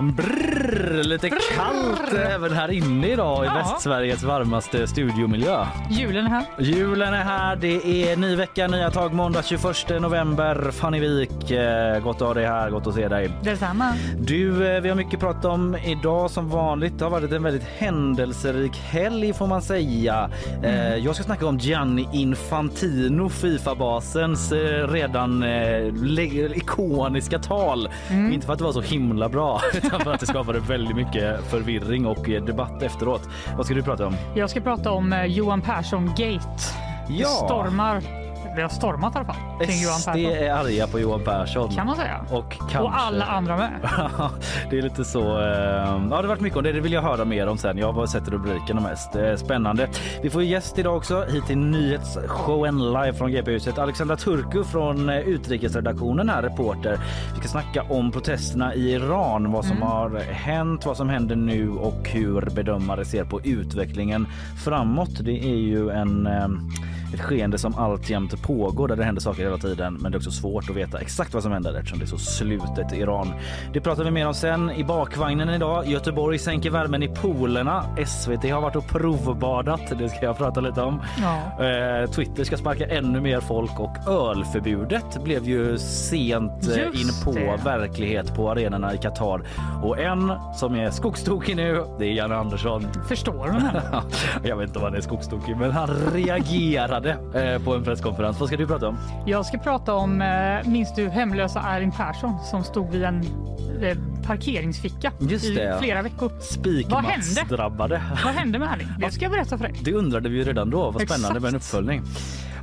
Brrr, lite kallt även här inne idag i Ja. Västsveriges varmaste studiomiljö. Julen är här. Julen är här, det är ny vecka, nya tag måndag 21 november. Fanny Wik, eh, gott att ha dig här, gott att se dig. Detsamma. Du, eh, vi har mycket att prata om idag som vanligt. Det har varit en väldigt händelserik helg får man säga. Eh, jag ska snacka om Gianni Infantino, Fifa-basens redan ikoniska tal. Inte för att det var så himla bra för att det skapade väldigt mycket förvirring och eh, debatt efteråt. Vad ska du prata om? Jag ska prata om eh, Johan Persson-gate. Det Ja. stormar. Det har stormat i alla fall kring Johan SD Persson. är arga på Johan Persson. Kan man säga. Och, kanske... Och alla andra med. det är lite så. Eh, ja, det har varit mycket om det. Det vill jag höra mer om sen. Jag har bara sett rubrikerna mest. Eh, spännande. Vi får gäst idag också hit till nyhetsshowen live från GP-huset. Alexandra Turku från eh, utrikesredaktionen här, reporter. Vi ska snacka om protesterna i Iran, vad som har hänt, vad som händer nu och hur bedömare ser på utvecklingen framåt. Det är ju en eh, ett skeende som alltjämt pågår där det händer saker hela tiden men det är också svårt att veta exakt vad som händer eftersom det är så slutet Iran. Det pratar vi mer om sen. I bakvagnen idag. Göteborg sänker värmen i poolerna. SVT har varit och provbadat. Det ska jag prata lite om. Ja. Eh, Twitter ska sparka ännu mer folk och ölförbudet blev ju sent eh, Just in på det. verklighet på arenorna i Qatar. Och en som är skogstokig nu, det är Janne Andersson. Förstår du henne? Jag vet inte om han är skogstokig, men han reagerade eh, på en presskonferens. Vad ska du prata om? Jag ska prata om, eh, minns du hemlösa Erling Persson som stod vid en eh, parkeringsficka Just i det. flera veckor. Vad hände? Spikmatsdrabbade. Vad hände med Erling? Det ska jag berätta för dig. Det undrade vi ju redan då. Vad spännande Exakt. med en uppföljning.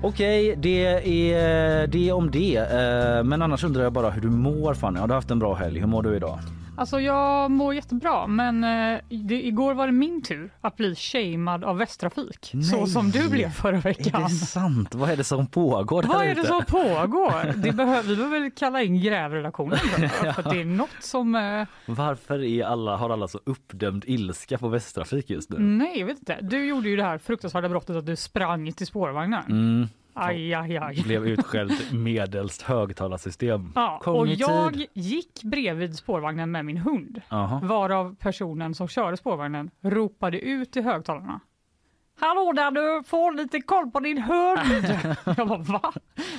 Okej, det är det om det. Men annars undrar jag bara hur du mår Fanny. Har du haft en bra helg? Hur mår du idag? Alltså jag mår jättebra men eh, det, igår var det min tur att bli shamead av Västtrafik. Så Nej. som du blev förra Är veckan. det sant? Vad är det som pågår Vad är det som pågår? Det behöver, vi behöver väl kalla in grävredaktionen jag, för att det är något som... Eh, Varför är alla, har alla så uppdämd ilska på Västtrafik just nu? nej, jag vet inte. Du gjorde ju det här fruktansvärda brottet att du sprang till spårvagnen. Mm, Aj, aj, aj. blev utskälld medelst högtalarsystem. Ja, och Kom jag tid. gick bredvid spårvagnen med min hund. Jaha. Varav personen som körde spårvagnen ropade ut i högtalarna. Hallå där du, får lite koll på din hund. jag bara va?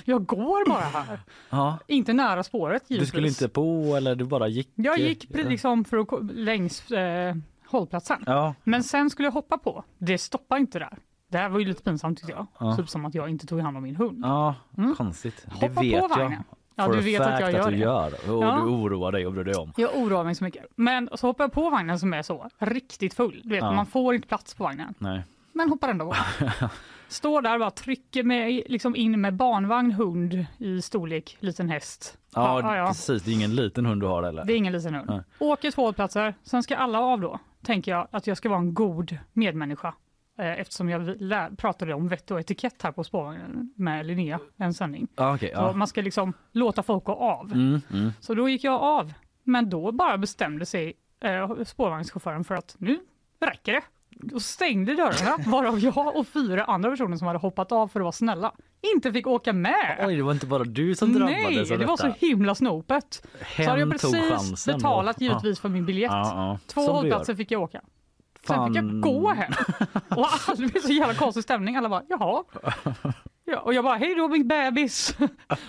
Jag går bara här. Ja. Inte nära spåret Du givetvis. skulle inte på eller du bara gick? Jag gick liksom för att, längs eh, hållplatsen. Ja, Men sen skulle jag hoppa på. Det stoppade inte där. Det här var ju lite pinsamt tyckte jag. Ja. Typ som att jag inte tog hand om min hund. ja Mm. konstigt. Hoppa det på vet jag. vagnen. Ja, du vet att jag gör du det. gör. Och Ja. du oroar dig och bryr dig om. Jag oroar mig så mycket. Men så hoppar jag på vagnen som är så riktigt full. Du vet, Ja. man får inte plats på vagnen. Nej. Men hoppar ändå på. Står där och bara trycker mig liksom in med barnvagn, hund i storlek, liten häst. Ja, ja, ja. precis. Det är ingen liten hund du har eller? Det är ingen liten hund. Nej. Åker två hållplatser, sen ska alla av då. Tänker jag att jag ska vara en god medmänniska. Eh, Eftersom jag lär, pratade om vett och etikett här på spårvagnen med Linnea, en sändning. Ja. Så ja. man ska liksom låta folk gå av. Mm, mm. Så då gick jag av. Men då bara bestämde sig eh, spårvagnschauffören för att nu räcker det. Och stängde dörrarna, varav jag och fyra andra personer som hade hoppat av för att vara snälla inte fick åka med. Oj, det var inte bara du som drabbades Nej, det detta. var så himla snopet. Hen så hade jag precis betalat givetvis för min biljett. Ja, ja. Två Som hållplatser fick jag åka. Sen fick jag Fan. gå hem. Och alla, det blev så jävla konstig stämning. Alla bara, jaha. Ja, och jag bara, hej då min bebis.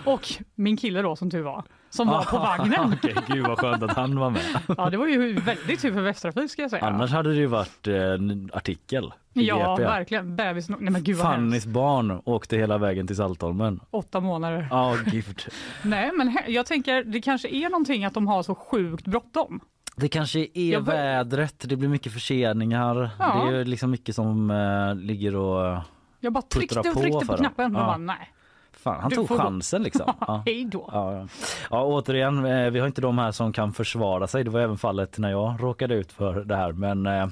Och min kille då som tur var, som var på vagnen. Okej, gud vad skönt att han var med. Ja, det var ju väldigt tur för Västtrafik ska jag säga. Annars hade det ju varit en artikel i Ja, GP. verkligen. Bebis, nej men gud vad Fannys hemskt. barn åkte hela vägen till Saltholmen. Åtta månader. Ja, gud. Nej, men he- jag tänker det kanske är någonting att de har så sjukt bråttom. Det kanske är Jag bör- vädret, det blir mycket förseningar. Ja. Det är liksom mycket som eh, ligger och... Jag bara tryckte Puttra och på tryckte för på dem. knappen. Och Ja. bara, nej, Fan, han Du tog får gå. chansen liksom. Ja. hej då. Ja, ja. ja, återigen, eh, vi har inte de här som kan försvara sig. Det var även fallet när jag råkade ut för det här. Men eh,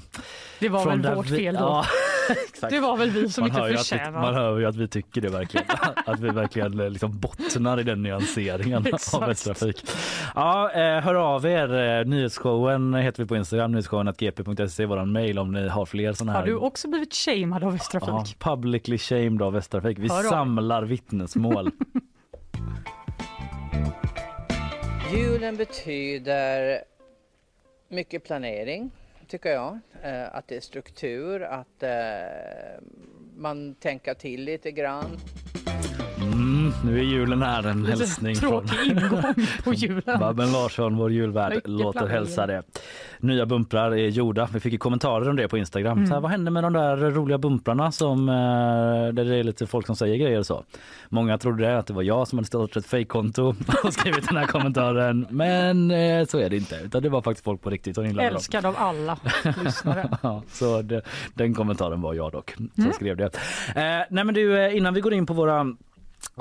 Det var väl där vårt vi- fel då. Ja, Det var väl vi som man inte hör, ju att vi, förtjänar. man hör ju att vi tycker det verkligen. att vi verkligen eh, liksom bottnar i den nyanseringen av. Västtrafik. Ja, eh, hör av er. Eh, Nyhetsshowen heter vi på Instagram, nyhetsshowen.gp.se är vår mail om ni har fler sådana här Har du också blivit shamed av Västtrafik? Ja, publicly shamed av Västtrafik. Vi Hör av samlar vittnesmål. Julen betyder mycket planering, tycker jag. Eh, att det är struktur, att eh, man tänker till lite grann. Mm, nu är julen här, en hälsning från på julen. Babben Larsson, vår julvärd, låter hälsa det. Nya bumprar är gjorda. Vi fick kommentarer om det på Instagram. Mm. Så här, vad hände med de där roliga bumprarna som, eh, där det är lite folk som säger grejer så? Många trodde det, att det var jag som hade startat ett fejkkonto och skrivit den här kommentaren. Men eh, så är det inte, utan det var faktiskt folk på riktigt som gillade dem. Älskad av alla lyssnare. Ja, så det, den kommentaren var jag dock som Mm. skrev det. Eh, nej men du, eh, innan vi går in på våra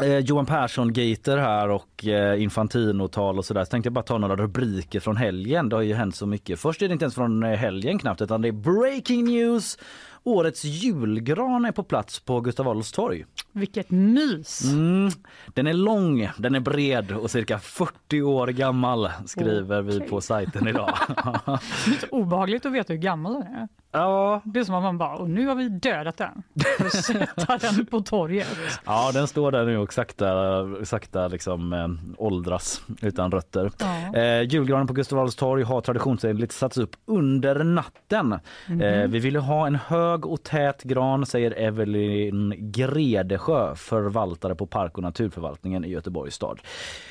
eh, Johan Persson-gater här och eh, Infantino-tal och sådär så tänkte jag bara ta några rubriker från helgen. Det har ju hänt så mycket. Först är det inte ens från eh, helgen knappt utan det är breaking news. Årets julgran är på plats på Gustav Adolfs torg. Vilket mys! Mm, den är lång, den är bred och cirka 40 år gammal skriver vi Okej. på sajten idag. Lite obehagligt att veta hur gammal den är. Ja, Det är som att man bara, och nu har vi dödat den. För att sätta den på torget. Ja, den står där nu och sakta, sakta liksom eh, åldras utan rötter. Ja. Eh, julgranen på Gustav Adolfs torg har traditionsenligt satts upp under natten. Eh, vi ville ha en hög och tät gran, säger Evelyn Gredesjö, förvaltare på Park och naturförvaltningen i Göteborgs stad.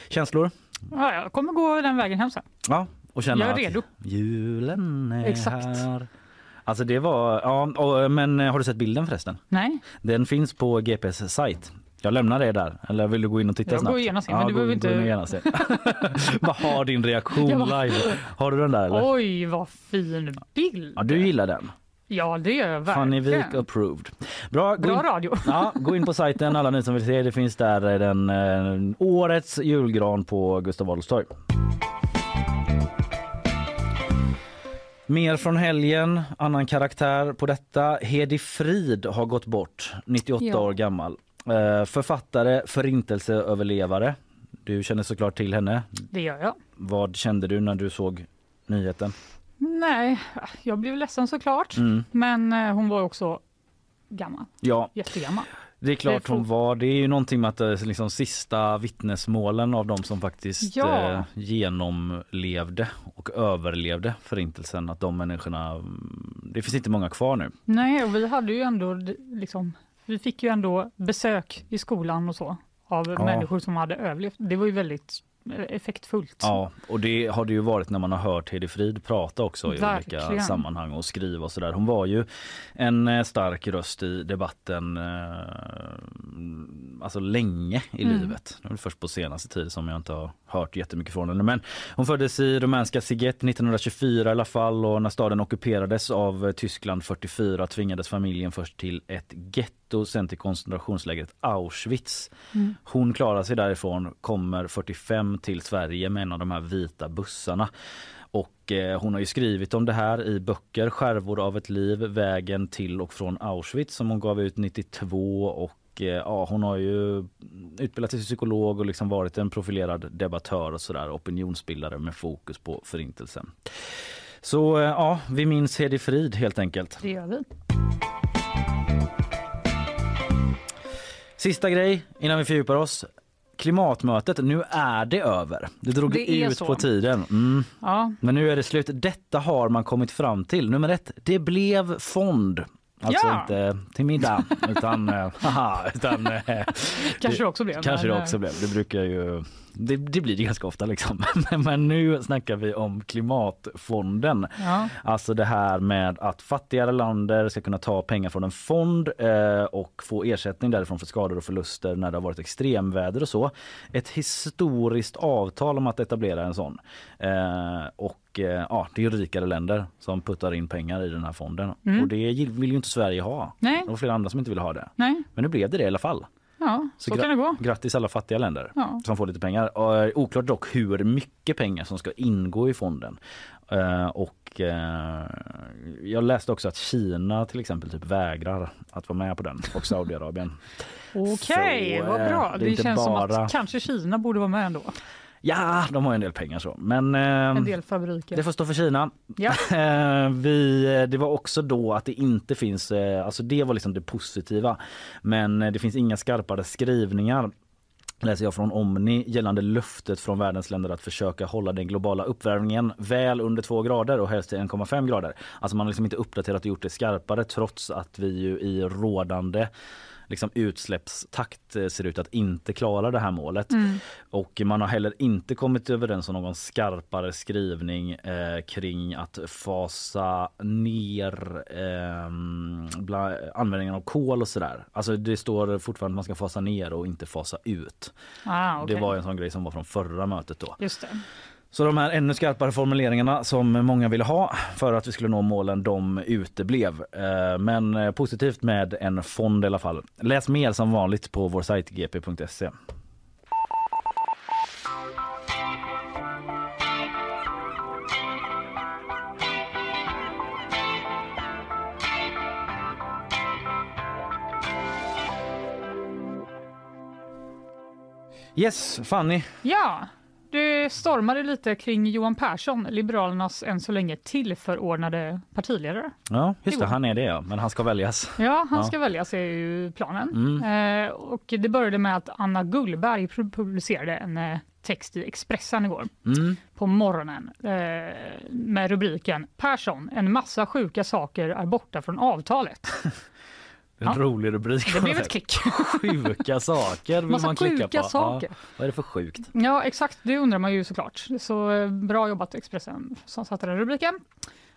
Känslor? Ja, jag kommer gå den vägen hem sen. Ja, och känna Jag är att redo. julen är Exakt. här. Alltså det var, ja, och, men eh, har du sett bilden förresten? Nej, Den finns på GPs sajt. Jag lämnar det där. Eller vill du gå in och titta Jag snabbt? går genast in, men du gå- behöver gå inte-. Vad har din reaktion Jag bara- live? Har du den där eller? oj vad fin bild. Ja, du gillar den. Ja, det gör jag Fanny Wik verkligen. approved. Bra, gå Bra in, radio. ja, gå in på sajten alla ni som vill se. Det finns där eh, den eh, årets julgran på Gustav Adolfs torg. Mer från helgen, annan karaktär på detta. Hedi Frid har gått bort, 98 Ja. år gammal. Eh, författare, förintelseöverlevare. Du känner såklart till henne. Det gör jag. Vad kände du när du såg nyheten? Nej, jag blev ledsen såklart. Mm. Men eh, hon var också gammal. Ja, Jättegammal. Det är klart Det hon var. Det är ju någonting med att är liksom sista vittnesmålen av de som faktiskt Ja. eh, genomlevde och överlevde förintelsen. Att de människorna, mm, det finns inte många kvar nu. Nej, och vi hade ju ändå liksom, vi fick ju ändå besök i skolan och så av Ja. människor som hade överlevt. Det var ju väldigt eh, effektfullt. Ja, och det har det ju varit när man har hört Hedi Frid prata också i olika Verkligen. sammanhang och skriva och sådär. Hon var ju en eh, stark röst i debatten eh, alltså länge i Mm. livet. Det var först på senaste tid som jag inte har hört jättemycket från henne. Men hon föddes i rumänska Siget 1924 i alla fall och när staden ockuperades av Tyskland 44 tvingades familjen först till ett getto sen till koncentrationslägret Auschwitz. Mm. Hon klarar sig därifrån, kommer 45 till Sverige med en av de här vita bussarna. Och eh, hon har ju skrivit om det här i böcker, Skärvor av ett liv, Vägen till och från Auschwitz som hon gav ut 92 och eh, ja, hon har ju utbildat sig till psykolog och liksom varit en profilerad debattör och sådär, opinionsbildare med fokus på förintelsen. Så eh, ja, vi minns Hedi Frid helt enkelt. Det gör vi. Sista grej innan vi fördjupar oss. Klimatmötet, nu är det över. Det drog Det ut så. på tiden. Mm. Ja, Men nu är det slut. Detta har man kommit fram till. Nummer ett, det blev fond. Alltså Ja. inte till middag utan, eh, haha, utan eh, kanske det också blev. kanske men, det eh, också blev. Det brukar ju det, det blir det ganska ofta liksom. Men, nu snackar vi om klimatfonden. Ja. Alltså det här med att fattigare länder ska kunna ta pengar från en fond eh, och få ersättning därifrån för skador och förluster när det har varit extremväder och så. Ett historiskt avtal om att etablera en sån. Eh, och eh, ja, det är rikare länder som puttar in pengar i den här fonden. Mm. Och det vill ju inte Sverige ha. Nej. Var flera andra som inte ville ha det. Nej, Men nu blev det det i alla fall. Ja, så, gra- kan det gå. Grattis alla fattiga länder Ja. som får lite pengar. Och, eh, oklart dock hur mycket pengar som ska ingå i fonden. Eh, och eh, jag läste också att Kina till exempel typ vägrar att vara med på den och Saudiarabien. Okej, Så, vad bra. det Det, känns som bara- att kanske Kina borde vara med ändå. Ja, de har en del pengar så. Men eh, En del fabriker. det får stå för Kina. Ja. Eh, Vi, det var också då att det inte finns, eh, alltså det var liksom det positiva. Men eh, det finns inga skarpare skrivningar läser jag från Omni gällande löftet från världens länder att försöka hålla den globala uppvärmningen väl under 2 grader och helst till 1,5 grader. Alltså man har liksom inte uppdaterat och gjort det skarpare trots att vi ju i rådande liksom utsläppstakt eh, ser ut att inte klara det här målet. Och man har heller inte kommit överens om någon skarpare skrivning eh, kring att fasa ner eh, bla, användningen av kol och sådär. Alltså det står fortfarande att man ska fasa ner och inte fasa ut. Ah, okej. Det var en sån grej som var från förra mötet då. Just det. Så de här ännu skarpare formuleringarna som många ville ha för att vi skulle nå målen, de uteblev. Eh, men eh, positivt med en fond i alla fall. Läs mer som vanligt på vår sajt gp.se. Yes, Fanny. Ja, det stormade lite kring Johan Persson, Liberalernas än så länge tillförordnade partiledare. Ja, just det, han är det ja. Men han ska väljas. Ja, han Ja. ska väljas är ju planen. Mm. Eh, och det började med att Anna Gullberg pu- publicerade en eh, text i Expressen igår Mm. på morgonen eh, med rubriken Persson, en massa sjuka saker är borta från avtalet. En Ja. rolig rubrik. Det blev ett klick. Sjuka saker vill Massa man klicka sjuka på. saker. Ja, vad är det för sjukt? Ja, exakt. Det undrar man ju såklart. Så eh, bra jobbat Expressen som satte den rubriken.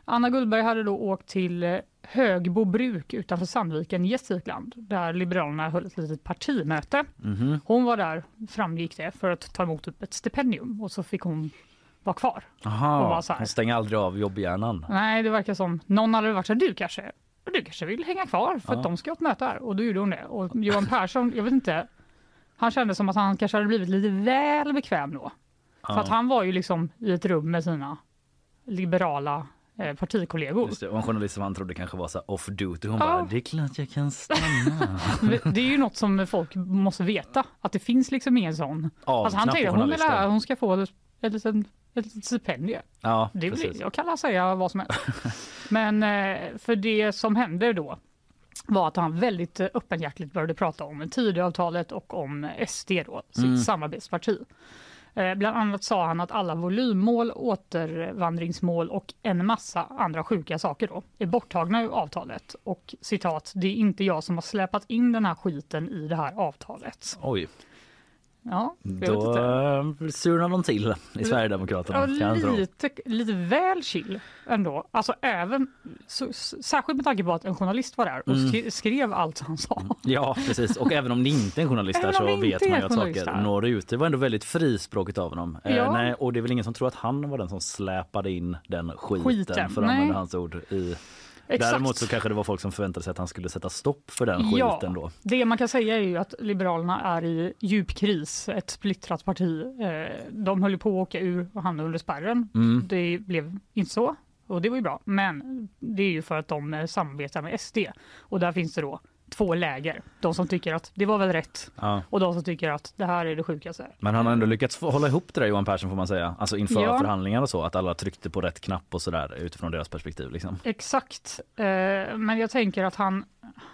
Anna Gullberg hade då åkt till eh, Högbo bruk utanför Sandviken i Gästrikland där Liberalerna höll ett litet partimöte. Mhm. Hon var där, framgick det, för att ta emot upp ett stipendium och så fick hon vara kvar. Och Aha, bara så här. hon stänger aldrig av jobbhjärnan. Nej, det verkar som någon hade varit så här, du kanske, du kanske vill hänga kvar för att de ska ha ett möte här. Och då gjorde hon det. Och Johan Persson, jag vet inte, han kände som att han kanske hade blivit lite väl bekväm då. För att han var ju liksom i ett rum med sina liberala eh, partikollegor. Just det, och en journalist som han trodde kanske var så off duty. Hon Ja. bara, det är klart jag kan stanna. Det är ju något som folk måste veta, att det finns liksom ingen sån. Alltså han Avknapp tänkte hon, vill hon ska få ett, litet- ett stipendium. Ja, Det precis. vill, jag kan säga vad som helst. Men eh, för det som hände då var att han väldigt öppenhjärtigt började prata om Tidöavtalet och om SD, då, sitt Mm. samarbetsparti. Eh, Bland annat sa han att alla volymmål, återvandringsmål och en massa andra sjuka saker då är borttagna ur avtalet. Och citat, det är inte jag som har släpat in den här skiten i det här avtalet. Oj, Ja, vet då eh, surnar de till i Sverigedemokraterna. Ja, kan jag tro. lite, lite väl chill ändå. Alltså även, så, särskilt med tanke på att en journalist var där och Mm. skrev allt han sa. Ja precis och även om det inte är en journalist där så vet man ju att saker når ut. Det var ändå väldigt frispråkigt av honom. Eh, Ja. nej, och det är väl ingen som tror att han var den som släpade in den skiten, Skiten, för att använda hans ord. I... Exakt. Däremot så kanske det var folk som förväntade sig att han skulle sätta stopp för den Ja. skiten då. Det man kan säga är ju att Liberalerna är i djup kris, ett splittrat parti. Eh, De höll på att åka ur och hamna under spärren. Mm. Det blev inte så och det var ju bra. Men det är ju för att de eh, samarbetar med SD och där finns det då två läger. De som tycker att det var väl rätt Ja. och de som tycker att det här är det sjukaste. Men han har ändå lyckats hålla ihop det där Johan Persson får man säga. Alltså inför Ja. förhandlingar och så. Att alla tryckte på rätt knapp och sådär utifrån deras perspektiv. Liksom. Exakt, eh, men jag tänker att han,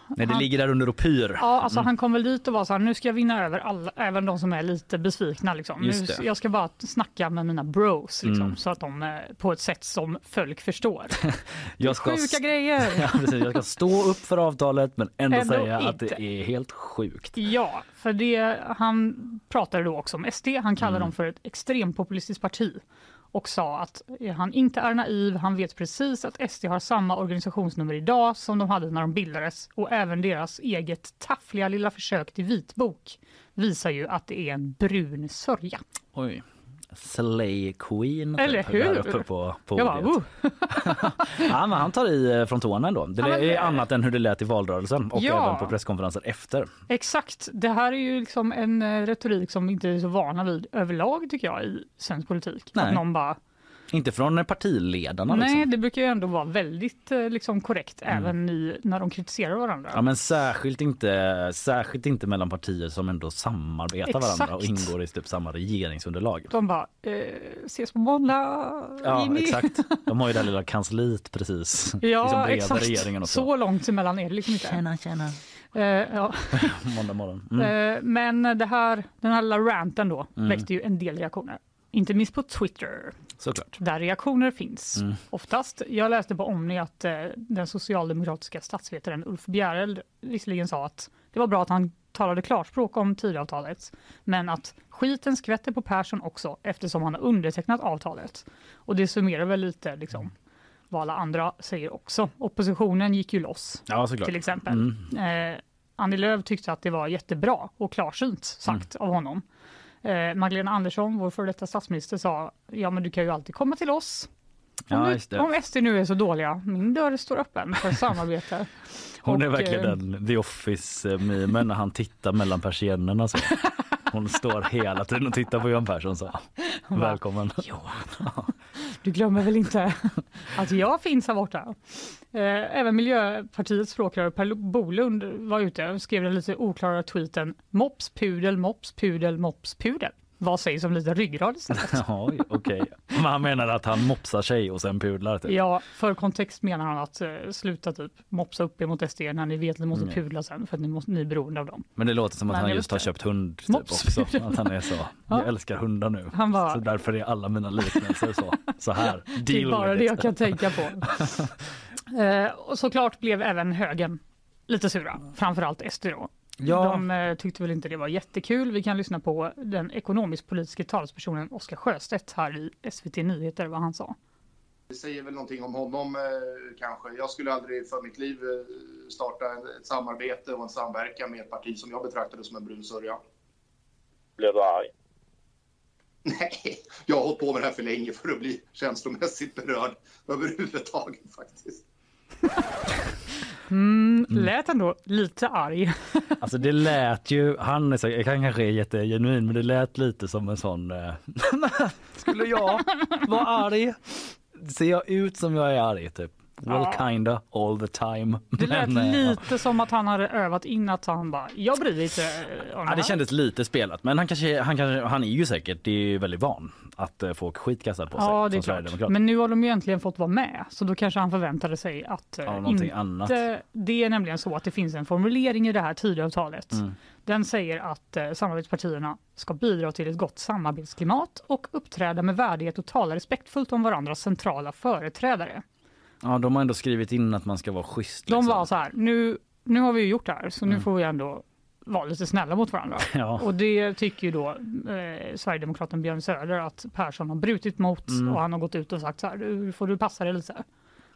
Nej det Han- ligger där under och pyr. ja, alltså Mm. han kom väl dit och var så här, nu ska jag vinna över alla, även de som är lite besvikna. Liksom. Nu, jag ska bara snacka med mina bros liksom, Mm. så att de eh, på ett sätt som folk förstår. Jag ska, Sjuka grejer! ja, precis, jag ska stå upp för avtalet men ändå, Ändå säga att inte. det är helt sjukt. Ja, för det, han pratade då också om SD. Han kallade Mm. dem för ett extrempopulistiskt parti och sa att han inte är naiv. Han vet precis att SD har samma organisationsnummer idag som de hade när de bildades och även deras eget taffliga lilla försök till vitbok visar ju att det är en brun sörja. Oj. Slay Queen Eller typ, hur? där uppe på bara, podiet. oh, Ja, men han tar i eh, från tårna ändå. Det Ja, är annat än hur det lät i valrörelsen och Ja. även på presskonferenser efter. exakt. Det här är ju liksom en eh, retorik som vi inte är så vana vid överlag tycker jag i svensk politik. Nej. Att någon bara Inte från partiledarna Nej, liksom. det brukar ju ändå vara väldigt eh, liksom, korrekt Mm. även i, när de kritiserar varandra. Ja men särskilt inte, särskilt inte mellan partier som ändå samarbetar varandra och Exakt. ingår i typ samma regeringsunderlag. De bara, eh, ses på måndag Ja Jimmy. exakt. De har ju det lilla kansliet precis. liksom Ja, breda exakt. regeringen och så. Så långt emellan är det liksom inte. Tjena tjena. Eh, ja. Måndag morgon. Mm. Eh, men det här, den här lilla ranten då Mm. väckte ju en del reaktioner. Inte minst på Twitter, Såklart. där reaktioner finns. Mm. Oftast. Jag läste på Omni att eh, den socialdemokratiska statsvetaren Ulf Bjereld visserligen sa att det var bra att han talade klarspråk om Tidöavtalet, men att skiten skvätter på Persson också eftersom han har undertecknat avtalet. Och det summerar väl lite liksom, vad alla andra säger också. Oppositionen gick ju loss Ja till exempel. Mm. Eh, Annie Lööf tyckte att det var jättebra och klarsynt sagt Mm. av honom. Eh, Magdalena Andersson, vår före detta statsminister, sa ja men du kan ju alltid komma till oss. Om, Ja, om SD nu är så dåliga, min dörr står öppen för samarbete. Hon är verkligen eh, den The Office-mimen när han tittar mellan persiennerna. Så. Hon står hela tiden och tittar på Johan Persson så. Välkommen. Du glömmer väl inte att jag finns här borta? Eh, även Miljöpartiets språkrör Per Bolund var ute och skrev den lite oklara tweeten Mops, pudel, mops, pudel, mops, pudel. Vad sägs om lite ryggrad istället? Ja, okej. Men han menar att han mopsar sig och sen pudlar. Typ. Ja, för kontext menar han att eh, sluta typ mopsa upp emot SD när ni vet att ni måste Mm. pudla sen för att ni, måste, ni är beroende av dem. Men det låter som att Men han just har köpt hund typ, Mops. också. Att han är så. Ja. Jag älskar hundar nu. Han bara- Så därför är alla mina liknelser så. Så här. Det är Deal bara det jag kan tänka på. eh, och såklart blev även högen lite sura, framförallt SD då. Ja. De eh, tyckte väl inte det var jättekul. Vi kan lyssna på den ekonomisk-politiska talespersonen Oskar Sjöstedt här i SVT Nyheter, vad han sa. Det säger väl någonting om honom eh, kanske. Jag skulle aldrig för mitt liv eh, starta ett samarbete och en samverkan med ett parti som jag betraktade som en brun sörja. Blev du arg? Nej, jag har hållit på med det här för länge för att bli känslomässigt berörd överhuvudtaget faktiskt. Mm, lät ändå lite arg. Alltså det lät ju, han är så, jag kan kanske är jättegenuin men det lät lite som en sån, eh, skulle jag vara arg? Ser jag ut som jag är arg typ? Well Ja. kinda all the time. Det lät Men, eh, lite som att han hade övat in att han bara, jag bryr mig inte eh, om Ja, här." det kändes lite spelat men han kanske, han kanske, han är ju säkert, det är väldigt van att eh, få skit på sig Ja, det är klart. Men nu har de ju äntligen fått vara med, så då kanske han förväntade sig att Ja, inte... annat. Det är nämligen så att det finns en formulering i det här Tidöavtalet. Mm. Den säger att samarbetspartierna ska bidra till ett gott samarbetsklimat och uppträda med värdighet och tala respektfullt om varandras centrala företrädare. Ja, de har ändå skrivit in att man ska vara schysst. De liksom. var så här, nu, nu har vi ju gjort det här, så nu Mm. får vi ändå vara lite snälla mot varandra. Ja. Och det tycker ju då eh, Sverigedemokraten Björn Söder att Persson har brutit mot Mm. och han har gått ut och sagt så här, nu får du passa dig lite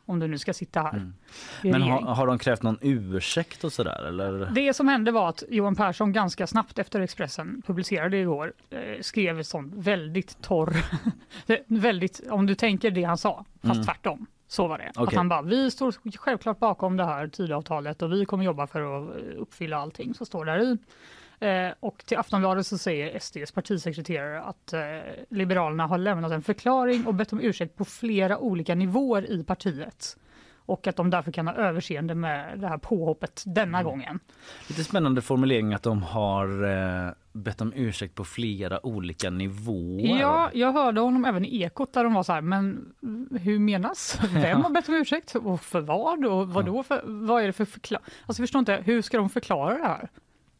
om du nu ska sitta här. Mm. Men regering." har, har de krävt någon ursäkt och sådär eller? Det som hände var att Johan Persson ganska snabbt efter Expressen publicerade igår eh, skrev en sån väldigt torr, väldigt, om du tänker det han sa, fast Mm. tvärtom. Så var det. Att Okej. han bara, vi står självklart bakom det här Tidöavtalet och vi kommer jobba för att uppfylla allting som står där i. Eh, och till Aftonbladet så säger SDs partisekreterare att eh, Liberalerna har lämnat en förklaring och bett om ursäkt på flera olika nivåer i partiet. Och att de därför kan ha överseende med det här påhoppet denna Mm. gången. Lite spännande formulering att de har eh, bett om ursäkt på flera olika nivåer. Ja, jag hörde honom även i Ekot där de var så här, men hur menas? Vem har bett om ursäkt och för vad? Och vad, då för, vad är det för förklaring? Alltså jag förstår inte, hur ska de förklara det här?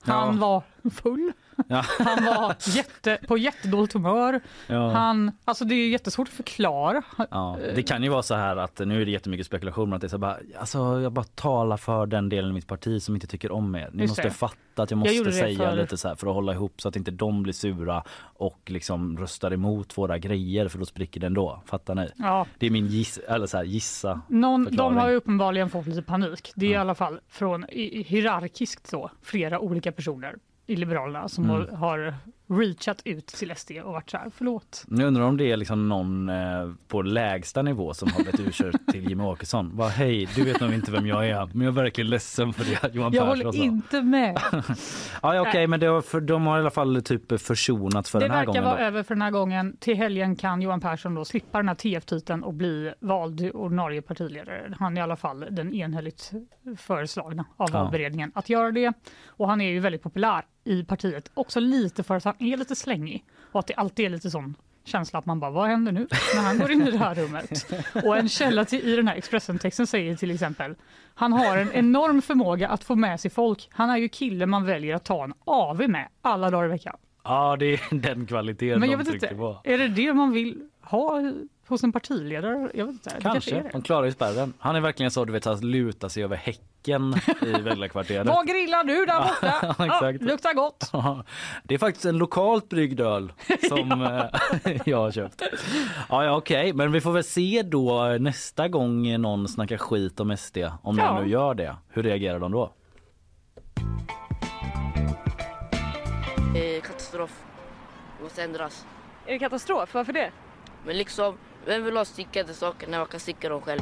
Han Ja. var full, Ja. han var jätte, på jättedåligt humör. Ja. Han, alltså det är jättesvårt att förklara. Ja, det kan ju vara så här att nu är det jättemycket spekulation men att det är så bara, alltså jag bara talar för den delen i mitt parti som inte tycker om er. Ni Just måste det. fatta att jag Jag måste det säga för- lite så här för att hålla ihop så att inte de blir sura och liksom röstar emot våra grejer för då spricker det ändå. Fattar ni? Ja, Det är min giss, eller så här, gissa. någon, de har ju uppenbarligen fått lite panik. Det är i Ja. alla fall från i- i- hierarkiskt så, flera olika personer i Liberalerna som Mm. har, reachat ut till SD och varit så här, förlåt. Nu undrar om det är liksom någon eh, på lägsta nivå som har blivit ursäkt till Jimmie Åkesson. Bara, hej, du vet nog inte vem jag är, men jag är verkligen ledsen för det Johan Jag håller inte med. Ja, ja, okej, men det för, de har i alla fall typ försonats för Det den här verkar gången. vara Då. över för den här gången. Till helgen kan Johan Persson då slippa den här TF-titeln och bli vald ordinarie partiledare. Han är i alla fall den enhälligt föreslagna av Ja. valberedningen att göra det. Och han är ju väldigt populär i partiet, också lite för att han är lite slängig och att det alltid är lite sån känsla att man bara, vad händer nu när han går in i det här rummet? Och en källa till, i den här Expressen-texten säger till exempel, han har en enorm förmåga att få med sig folk. Han är ju kille man väljer att ta en AV med alla dagar i veckan. Ja, det är den kvaliteten Men de jag vet trycker inte, på. är det det man vill ha hos en partiledare? Jag vet inte, det kanske är Kanske. det. De klarar ju spärren. Han är verkligen så du vet att luta sig över häcken i väljarkvarteret. Vad grillar du där borta? Ja, luktar gott. Det är faktiskt en lokalt bryggd öl som eh, jag har köpt. Ja, ja okej, men vi får väl se då nästa gång någon snackar skit om SD, om Ja. någon nu gör det. Hur reagerar de då? Eh, katastrof. Det måste ändras. Är det katastrof? Varför det? Men liksom, vem vill ha stickade saker när man kan sticka dem själv?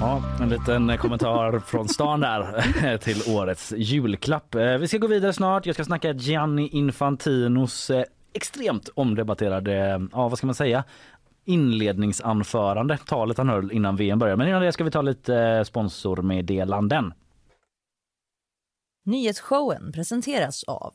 Ja, en liten kommentar från stan där till årets julklapp. Eh, Vi ska gå vidare snart. Jag ska snacka Gianni Infantinos eh, extremt omdebatterade, ja vad ska man säga, inledningsanförande, talet han höll innan VM börjar. Men innan det ska vi ta lite eh, sponsormeddelanden. Nyhetsshowen presenteras av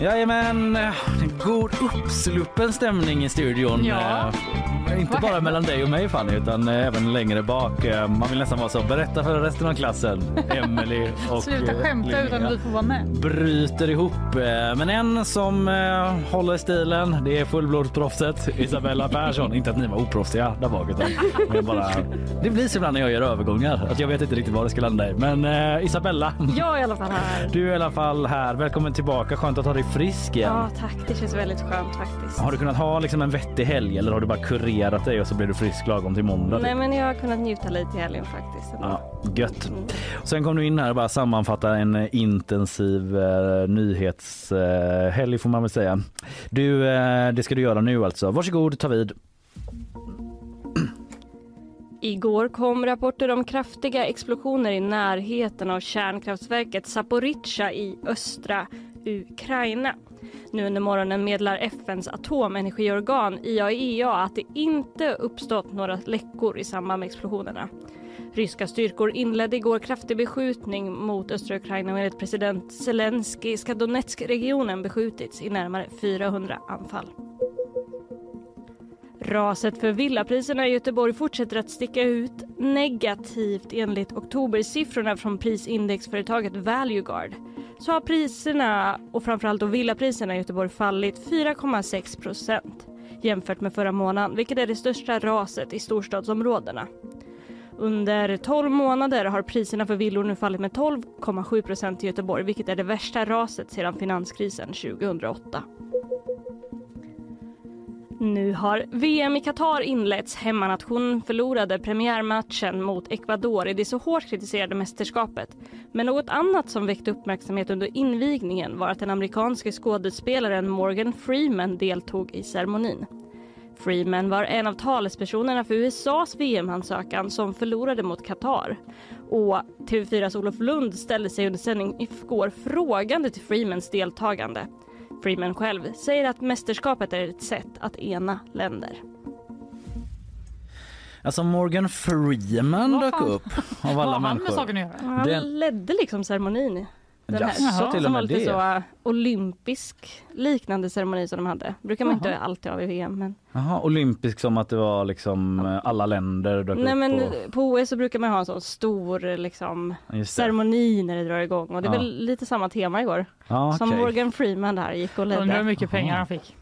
Jajamän, god uppsluppen stämning i studion. Ja. Eh, Inte Vad bara händer? mellan dig och mig Fanny utan eh, även längre bak. Eh, Man vill nästan vara så, berätta för resten av klassen. Emily och Sluta skämta Linnea utan vi får vara med. bryter ihop. Men en som håller stilen, det är fullblodsproffset Isabella Persson. inte att ni var oproffsiga där bak utan men bara, det blir så ibland när jag gör övergångar att jag vet inte riktigt vad det ska landa i. Men Isabella, Jag är i alla fall här. du är i alla fall här. Välkommen tillbaka. Skönt att ha dig frisk igen. Ja, tack. Det känns väldigt skönt faktiskt. Har du kunnat ha liksom en vettig helg eller har du bara kurerat dig och så blir du frisk lagom till måndag? Nej, typ? men jag har kunnat njuta lite i helgen faktiskt. Ja, gött. Mm. Sen kom du in här och bara sammanfatta en eh, intensiv eh, nyhetshelg får man väl säga. Du, eh, det ska du göra nu alltså. Varsågod, ta vid. Igår kom rapporter om kraftiga explosioner i närheten av kärnkraftverket Zaporizjzja i östra Ukraina. Nu under morgonen meddelar FNs atomenergiorgan IAEA att det inte uppstått några läckor i samband med explosionerna. Ryska styrkor inledde igår kraftig beskjutning mot östra Ukraina och enligt president Zelensky ska Donetsk-regionen beskjutits i närmare 400 anfall. Raset för villapriserna i Göteborg fortsätter att sticka ut negativt enligt oktobersiffrorna från prisindexföretaget Valueguard. Så har priserna och framförallt då villapriserna i Göteborg fallit 4,6 procent jämfört med förra månaden, vilket är det största raset i storstadsområdena. Under 12 månader har priserna för villor nu fallit med 12,7 procent i Göteborg, vilket är det värsta raset sedan finanskrisen 2008. Nu har VM i Qatar inletts. Hemmanationen förlorade premiärmatchen mot Ecuador i det så hårt kritiserade mästerskapet. Men något annat som väckte uppmärksamhet under invigningen var att den amerikanske skådespelaren Morgan Freeman deltog i ceremonin. Freeman var en av talespersonerna för USAs VM-ansökan som förlorade mot Qatar. Och TV4s Olof Lund ställde sig under sändning igår frågande till Freemans deltagande. Freeman själv säger att mästerskapet är ett sätt att ena länder. Alltså Morgan Freeman dök upp av alla har han med människor. saken att göra? Han Den- ledde liksom ceremonin. Den här, Jaså, till som var lite så olympisk liknande ceremoni som de hade. brukar man inte alltid ha i VM. Men... Jaha, olympisk som att det var liksom eh, alla länder dök Nej upp. men och... på OS så brukar man ha en sån stor liksom, ceremoni när det drar igång. Och det är Ja. väl lite samma tema igår. Ja, Som okej. Morgan Freeman där gick och Undrar hur ledde. mycket pengar Jaha. han fick.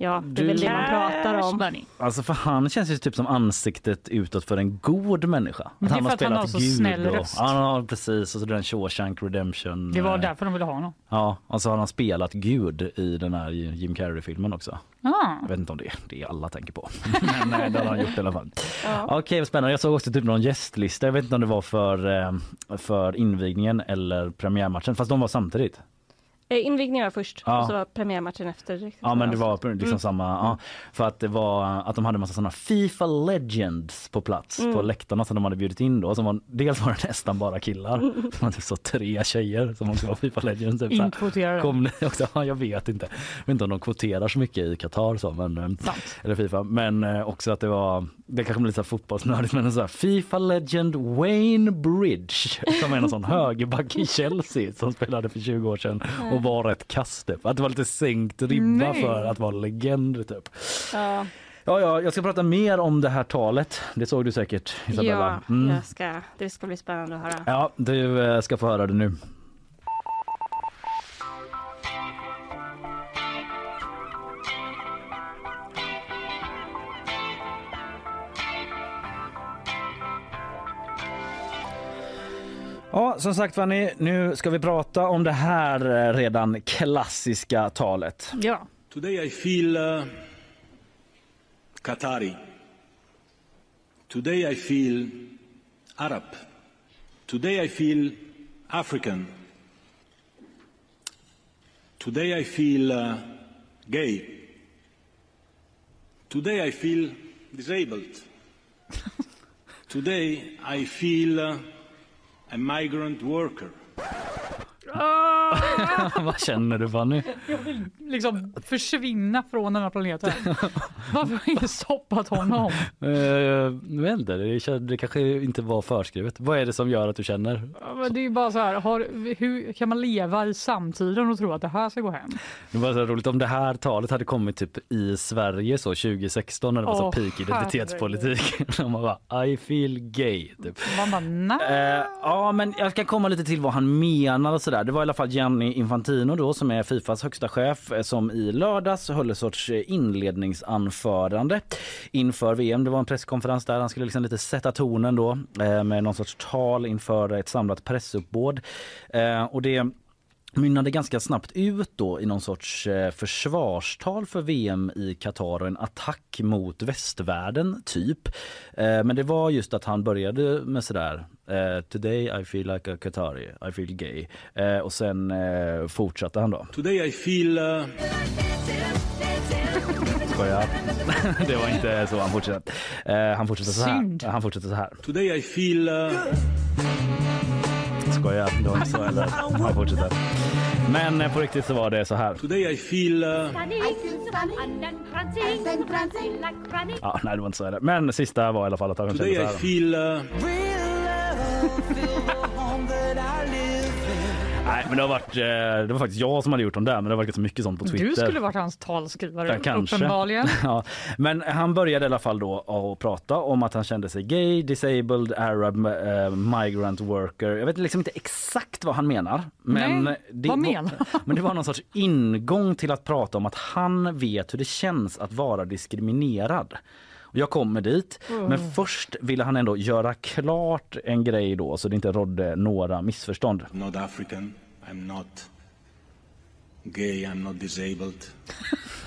Ja, det är väl det man pratar om. Money. Alltså för han känns ju typ som ansiktet utåt för en god människa. Men det är för att han har så snäll och, röst. Ja, precis. Och så den Shawshank Redemption. Det var eh, därför de ville ha honom. Ja, och så har han spelat Gud i den här Jim Carrey-filmen också. Ah. Jag vet inte om det är det alla tänker på. Men eh, det har han gjort i alla fall. Okej, vad spännande. Jag såg också typ någon gästlista. Jag vet inte om det var för, eh, för invigningen eller premiärmatchen. Fast de var samtidigt. Eh, Invigningen var först Ja. och så var premiärmatchen efter. direkt. Ja men det var liksom Mm. samma, ja, för att det var att de hade massa sådana Fifa Legends på plats Mm. på läktarna som de hade bjudit in då. Som var, dels var det nästan bara killar, Mm. som var typ så tre tjejer som också var Fifa Legends. Typ. Inkvoterade. Kom ni också? Ja, jag vet inte. Jag vet inte om de kvoterar så mycket i Qatar så, men, eh, Sant. eller Fifa. Men eh, också att det var, det kanske blir lite fotbollsnördigt, men en så här Fifa Legend Wayne Bridge som är en sån högerback i Chelsea som spelade för 20 år sedan och var rätt kass typ. Att det var lite sänkt ribba Nej. för att vara legend typ. Ja, Ja, ja, jag ska prata mer om det här talet. Det såg du säkert Isabella. ja Mm. jag ska, det ska bli spännande att höra. Ja, du eh, ska få höra det nu. Ja, som sagt ni, nu ska vi prata om det här eh, redan klassiska talet. Ja. Today I feel uh, Qatari. Today I feel Arab. Today I feel African. Today I feel uh, gay. Today I feel disabled. Today I feel uh, a migrant worker. Vad känner du Fanny? Jag vill liksom försvinna från den här planeten. Varför har ingen stoppat honom? Uh, jag vet inte, det, kanske inte var förskrivet. Vad är det som gör att du känner? Men Det är bara så här, har, hur kan man leva i samtiden och tro att det här ska gå hem? Det var så roligt om det här talet hade kommit typ i Sverige så 2016 när det var så peak identitetspolitik. De bara I feel gay. Typ. Man bara, nej. Eh, ja, men jag ska komma lite till vad han menar och sådär. Det var i alla fall Gianni Infantino då som är Fifas högsta chef eh, Eh, som i lördags höll ett sorts eh, inledningsanförande inför VM. Det var en presskonferens där han skulle liksom lite sätta tonen då eh, med någon sorts tal inför ett samlat pressuppbåd. Och det mynnade ganska snabbt ut då i någon sorts eh, försvarstal för VM i Qatar och en attack mot västvärlden typ. Eh, men det var just att han började med sådär eh, Today I feel like a Qatari, I feel gay. Eh, och sen fortsatte han då. Today I feel uh, Skojar. det var inte så han fortsatte. Han fortsatte så här. Synd. Han fortsatte så här. today I feel uh, Skojar, det var inte så heller. Han fortsatte. Men eh, på riktigt så var det så här. today I feel uh, Ja, nej det var inte så heller. Men sista var i alla fall att han kände today så I här. feel uh, Nej, men det har varit, eh, det var faktiskt jag som hade gjort dem där, men det har varit ganska mycket sånt på Twitter. Du skulle varit hans talskrivare, Ja, uppenbarligen. Ja, men han började i alla fall då att prata om att han kände sig gay, disabled, arab, eh, migrant worker. Jag vet liksom inte exakt vad han menar. Men, Nej, det vad var, menar men det var någon sorts ingång till att prata om att han vet hur det känns att vara diskriminerad. Och jag kommer dit, men först ville han ändå göra klart en grej då så det inte rådde några missförstånd. I'm not African. I'm not gay. I'm not disabled.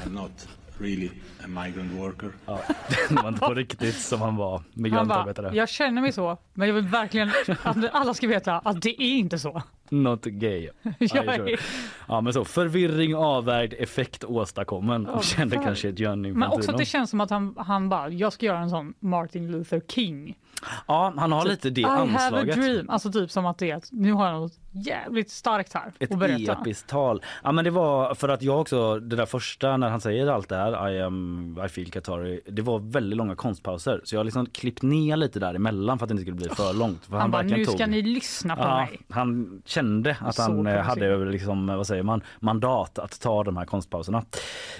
I'm not really a migrant worker. Ja, det var inte på riktigt som han var Han bara, migrantarbetare. jag känner mig så, men jag vill verkligen att alla ska veta att det är inte så. Not gay. Jag Ja, men så förvirring avvägd effekt åstadkommen Ja, kände fan. kanske Gianni men också att det känns som att han, han bara, jag ska göra en sån Martin Luther King. Ja han har lite det I have a anslaget. dream. Alltså typ som att det är nu har jag något jävligt starkt här Ett att berätta. episkt tal. Ja men det var för att jag också, det där första när han säger allt det här, I am, I feel Qatari, det var väldigt långa konstpauser. Så jag har liksom klippt ner lite däremellan för att det inte skulle bli för långt. För Han, bara, verkligen nu tog- ska ni lyssna på Ja, mig. han kände att Så han eh, hade provocerande. liksom, vad säger man, mandat att ta de här konstpauserna.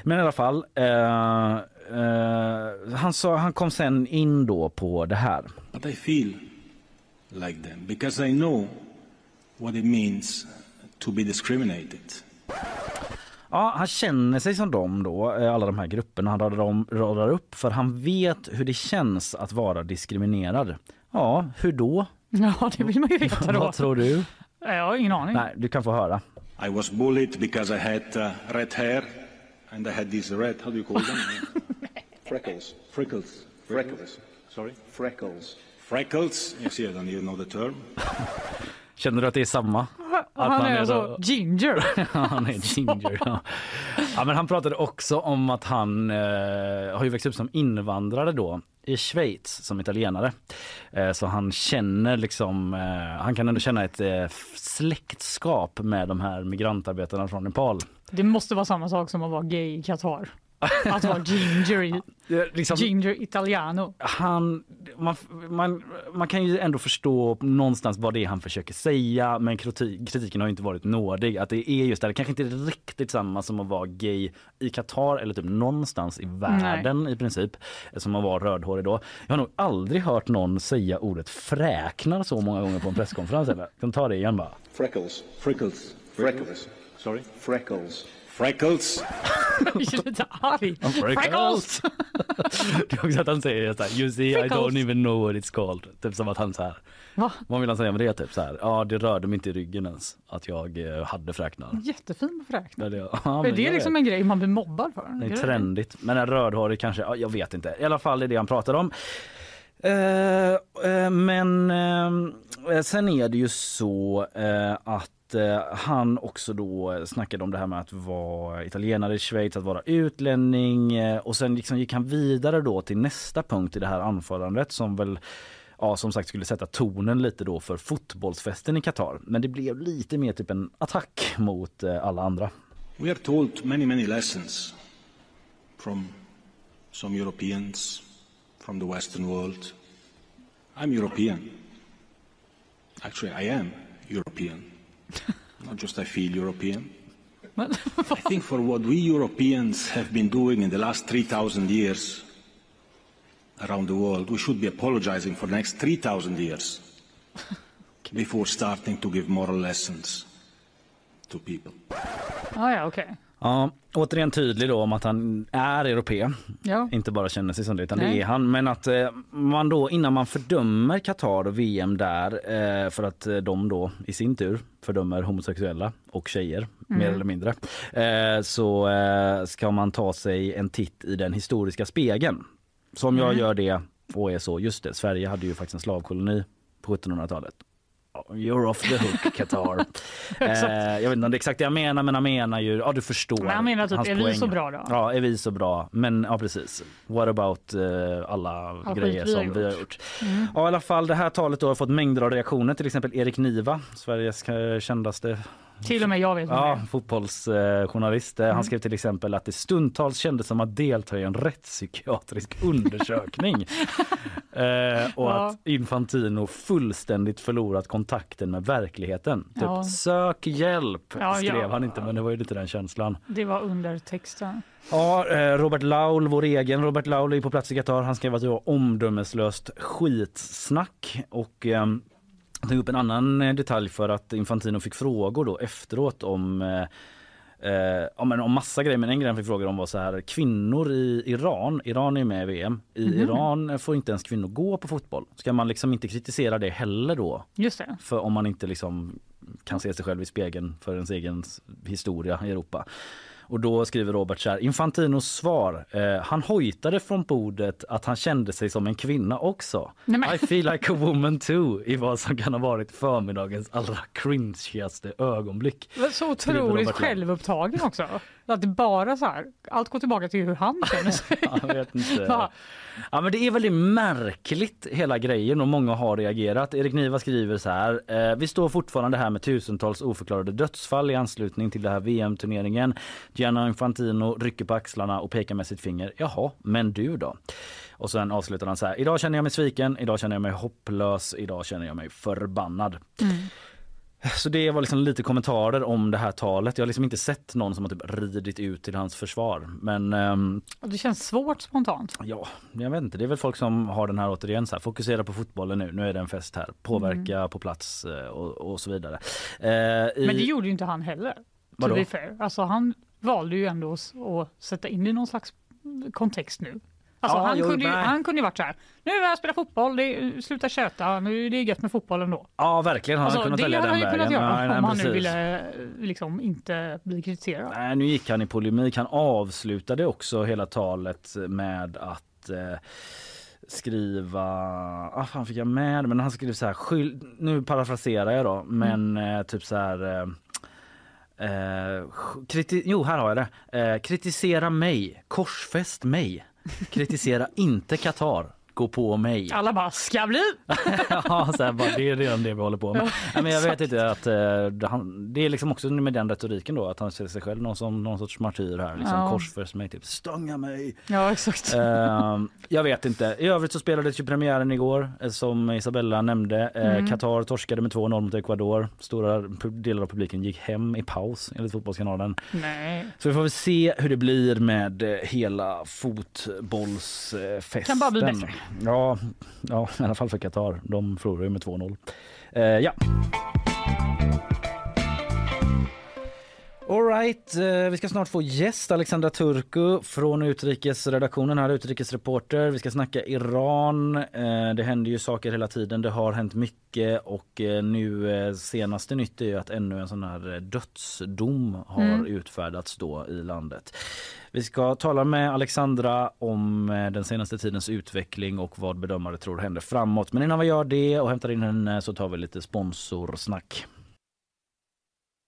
Men i alla fall, eh, eh, han, sa, han kom sen in då på det här. But I feel like them because I know what it means to be discriminated. Ja, han känner sig som dem då, eh, alla de här grupperna han radar, om, radar upp för han vet hur det känns att vara diskriminerad. Ja, hur då? Ja, det vill man ju veta då. Vad tror du? Jag har ingen aning. Nej, du kan få höra. I was bullied because I had uh, red hair and I had these red, how do you call them? Freckles. Freckles. Freckles. Sorry? Freckles. Freckles. You I don't even know the term. Känner du att det är samma? Att Han man är är alltså så- ginger. han är ginger. Ja. ja, men han pratade också om att han eh, har ju växt upp som invandrare då i Schweiz som italienare. Eh, så han känner liksom, eh, han kan ändå känna ett eh, släktskap med de här migrantarbetarna från Nepal. Det måste vara samma sak som att vara gay i Qatar. Att vara ginger, liksom, ginger italiano. han, man, man, man kan ju ändå förstå någonstans vad det är han försöker säga men kritik, kritiken har ju inte varit nådig. Att det är just det, det kanske inte är riktigt samma som att vara gay i Qatar eller typ någonstans i världen i princip som att vara rödhårig då. Jag har nog aldrig hört någon säga ordet fräknar så många gånger på en presskonferens. Eller? Jag kan ta det igen bara. Freckles. Freckles. Freckles. Sorry? Freckles. Freckles. Jag är lite arg. Freckles! det är också att han säger så här, you see I Freckles. don't even know what it's called. Typ som att han så här, Va? vad vill han säga med det? Typ så här, ja det rörde mig inte i ryggen ens att jag eh, hade fräknar. Jättefin fräknar. Ja, det, ja, är men det jag liksom vet. en grej man blir mobbad för? Det Är trendigt. Men en rödhårig kanske, ja, jag vet inte. I alla fall är det han pratar om. Eh, eh, men eh, sen är det ju så eh, att eh, han också då snackade om det här med att vara italienare i Schweiz, att vara utlänning eh, och sen liksom gick han vidare då till nästa punkt i det här anförandet som väl ja, som sagt skulle sätta tonen lite då för fotbollsfesten i Qatar. Men det blev lite mer typ en attack mot eh, alla andra. We are told many, many lessons from some Europeans, from the Western world. I'm European. Actually, I am European. Not just I feel European. I think for what we Europeans have been doing in the last 3,000 years around the world, we should be apologizing for the next 3,000 years before starting to give moral lessons to people. Oh, yeah, okej. Ja, återigen tydlig då om att han är europé. Ja. Inte bara känner sig som det utan Nej. det är han. Men att eh, man då innan man fördömer Qatar och VM där eh, för att eh, de då i sin tur fördömer homosexuella och tjejer mer eller mindre. Eh, så eh, ska man ta sig en titt i den historiska spegeln. Som jag gör det och är så, just det, Sverige hade ju faktiskt en slavkoloni på 1700-talet. You're off the hook Qatar. eh, jag vet inte om det är exakt det jag menar men han menar ju, ja du förstår. Men han menar typ, är vi så bra då? Ja, är vi så bra? Men ja precis. What about eh, alla skit grejer vi som vi har gjort. gjort? Ja i alla fall det här talet då har fått mängder av reaktioner. Till exempel Erik Niva, Sveriges eh, kändaste Till och med jag vet det Ja, är. fotbollsjournalist. Eh, Han skrev till exempel att det stundtals kändes som att delta i en rättspsykiatrisk undersökning. eh, och Ja. att Infantino fullständigt förlorat kontakten med verkligheten. Typ, Ja. Sök hjälp Ja, skrev han inte men det var ju lite den känslan. Det var under texten. Ja, eh, Robert Laul, vår egen Robert Laul är på plats i Qatar. Han skrev att det var omdömeslöst skitsnack och ehm, jag tog upp en annan eh, detalj för att Infantino fick frågor då efteråt om eh, Eh, men om massa grejer men en grej han fick frågor om var så här kvinnor i Iran, Iran är med i VM, i Mhm. Iran får inte ens kvinnor gå på fotboll. Ska man liksom inte kritisera det heller då? Just det. För om man inte liksom kan se sig själv i spegeln för ens egen historia i Europa. Och då skriver Robert så här, Infantinos svar, eh, han hojtade från bordet att han kände sig som en kvinna också. Nej, I feel like a woman too i vad som kan ha varit förmiddagens allra cringigaste ögonblick. Så otroligt självupptagen också. Att det bara så här, allt går tillbaka till hur han känner sig. Jag vet inte. Ja, men det är väldigt märkligt hela grejen och många har reagerat. Erik Niva skriver så här. Eh, vi står fortfarande här med tusentals oförklarade dödsfall i anslutning till det här VM-turneringen. Gianna Infantino rycker på axlarna och pekar med sitt finger. Jaha, men du då? Och sen avslutar han så här. Idag känner jag mig sviken, idag känner jag mig hopplös, idag känner jag mig förbannad. Mm. Så det var liksom lite kommentarer om det här talet. Jag har liksom inte sett någon som har typ ridit ut till hans försvar. Men ehm, Det känns svårt spontant. Ja, jag vet inte. Det är väl folk som har den här återigen så här, fokusera på fotbollen nu, nu är det en fest här, påverka på plats eh, och, och så vidare. Eh, i, Men det gjorde ju inte han heller. Vadå? Alltså han valde ju ändå att sätta in i någon slags kontext nu. Alltså Ja, han, kunde ju, nej. han kunde ju varit så här, nu vill jag spela fotboll, det, sluta köta, nu är det gött med fotboll ändå. Ja, verkligen har Alltså, han kunnat det hade han ju kunnat göra Nej, nej, om han nu precis. ville eh, liksom inte bli kritiserad. Nej, nu gick han i polemik. Han avslutade också hela talet med att eh, skriva... Ah, fan fick jag med? Men han skrev så här... Skyll, nu parafraserar jag då, men eh, typ så här... Eh, Eh, kriti- jo, här har jag det. Eh, kritisera mig, korsfäst mig. Kritisera inte Qatar. Gå på mig. Alla bara, ska bli! ja, så här, bara, det är redan det vi håller på med. Nej, men jag vet inte att eh, det- han, det är liksom också med den retoriken då att han ser sig själv någon som någon sorts martyr här. Liksom Ja. korsfäst mig, typ stånga mig. Ja, exakt. Eh, jag vet inte. I övrigt så spelades ju premiären igår eh, som Isabella nämnde. Eh, Mm. Qatar torskade med 2-0 mot Ecuador. Stora delar av publiken gick hem i paus enligt Fotbollskanalen. Nej. Så vi får väl se hur det blir med eh, hela fotbollsfesten. Kan bara bli bättre. Ja, ja, i alla fall för Qatar. De förlorar ju med 2-0. Eh, ja. All right, eh, vi ska snart få gäst Alexandra Turku från utrikesredaktionen här, utrikesreporter. Vi ska snacka Iran. Eh, Det händer ju saker hela tiden. Det har hänt mycket och eh, nu senaste nytt är ju att ännu en sån här dödsdom har Mm. utfärdats då i landet. Vi ska tala med Alexandra om den senaste tidens utveckling och vad bedömare tror händer framåt. Men innan vi gör det och hämtar in henne så tar vi lite sponsorsnack.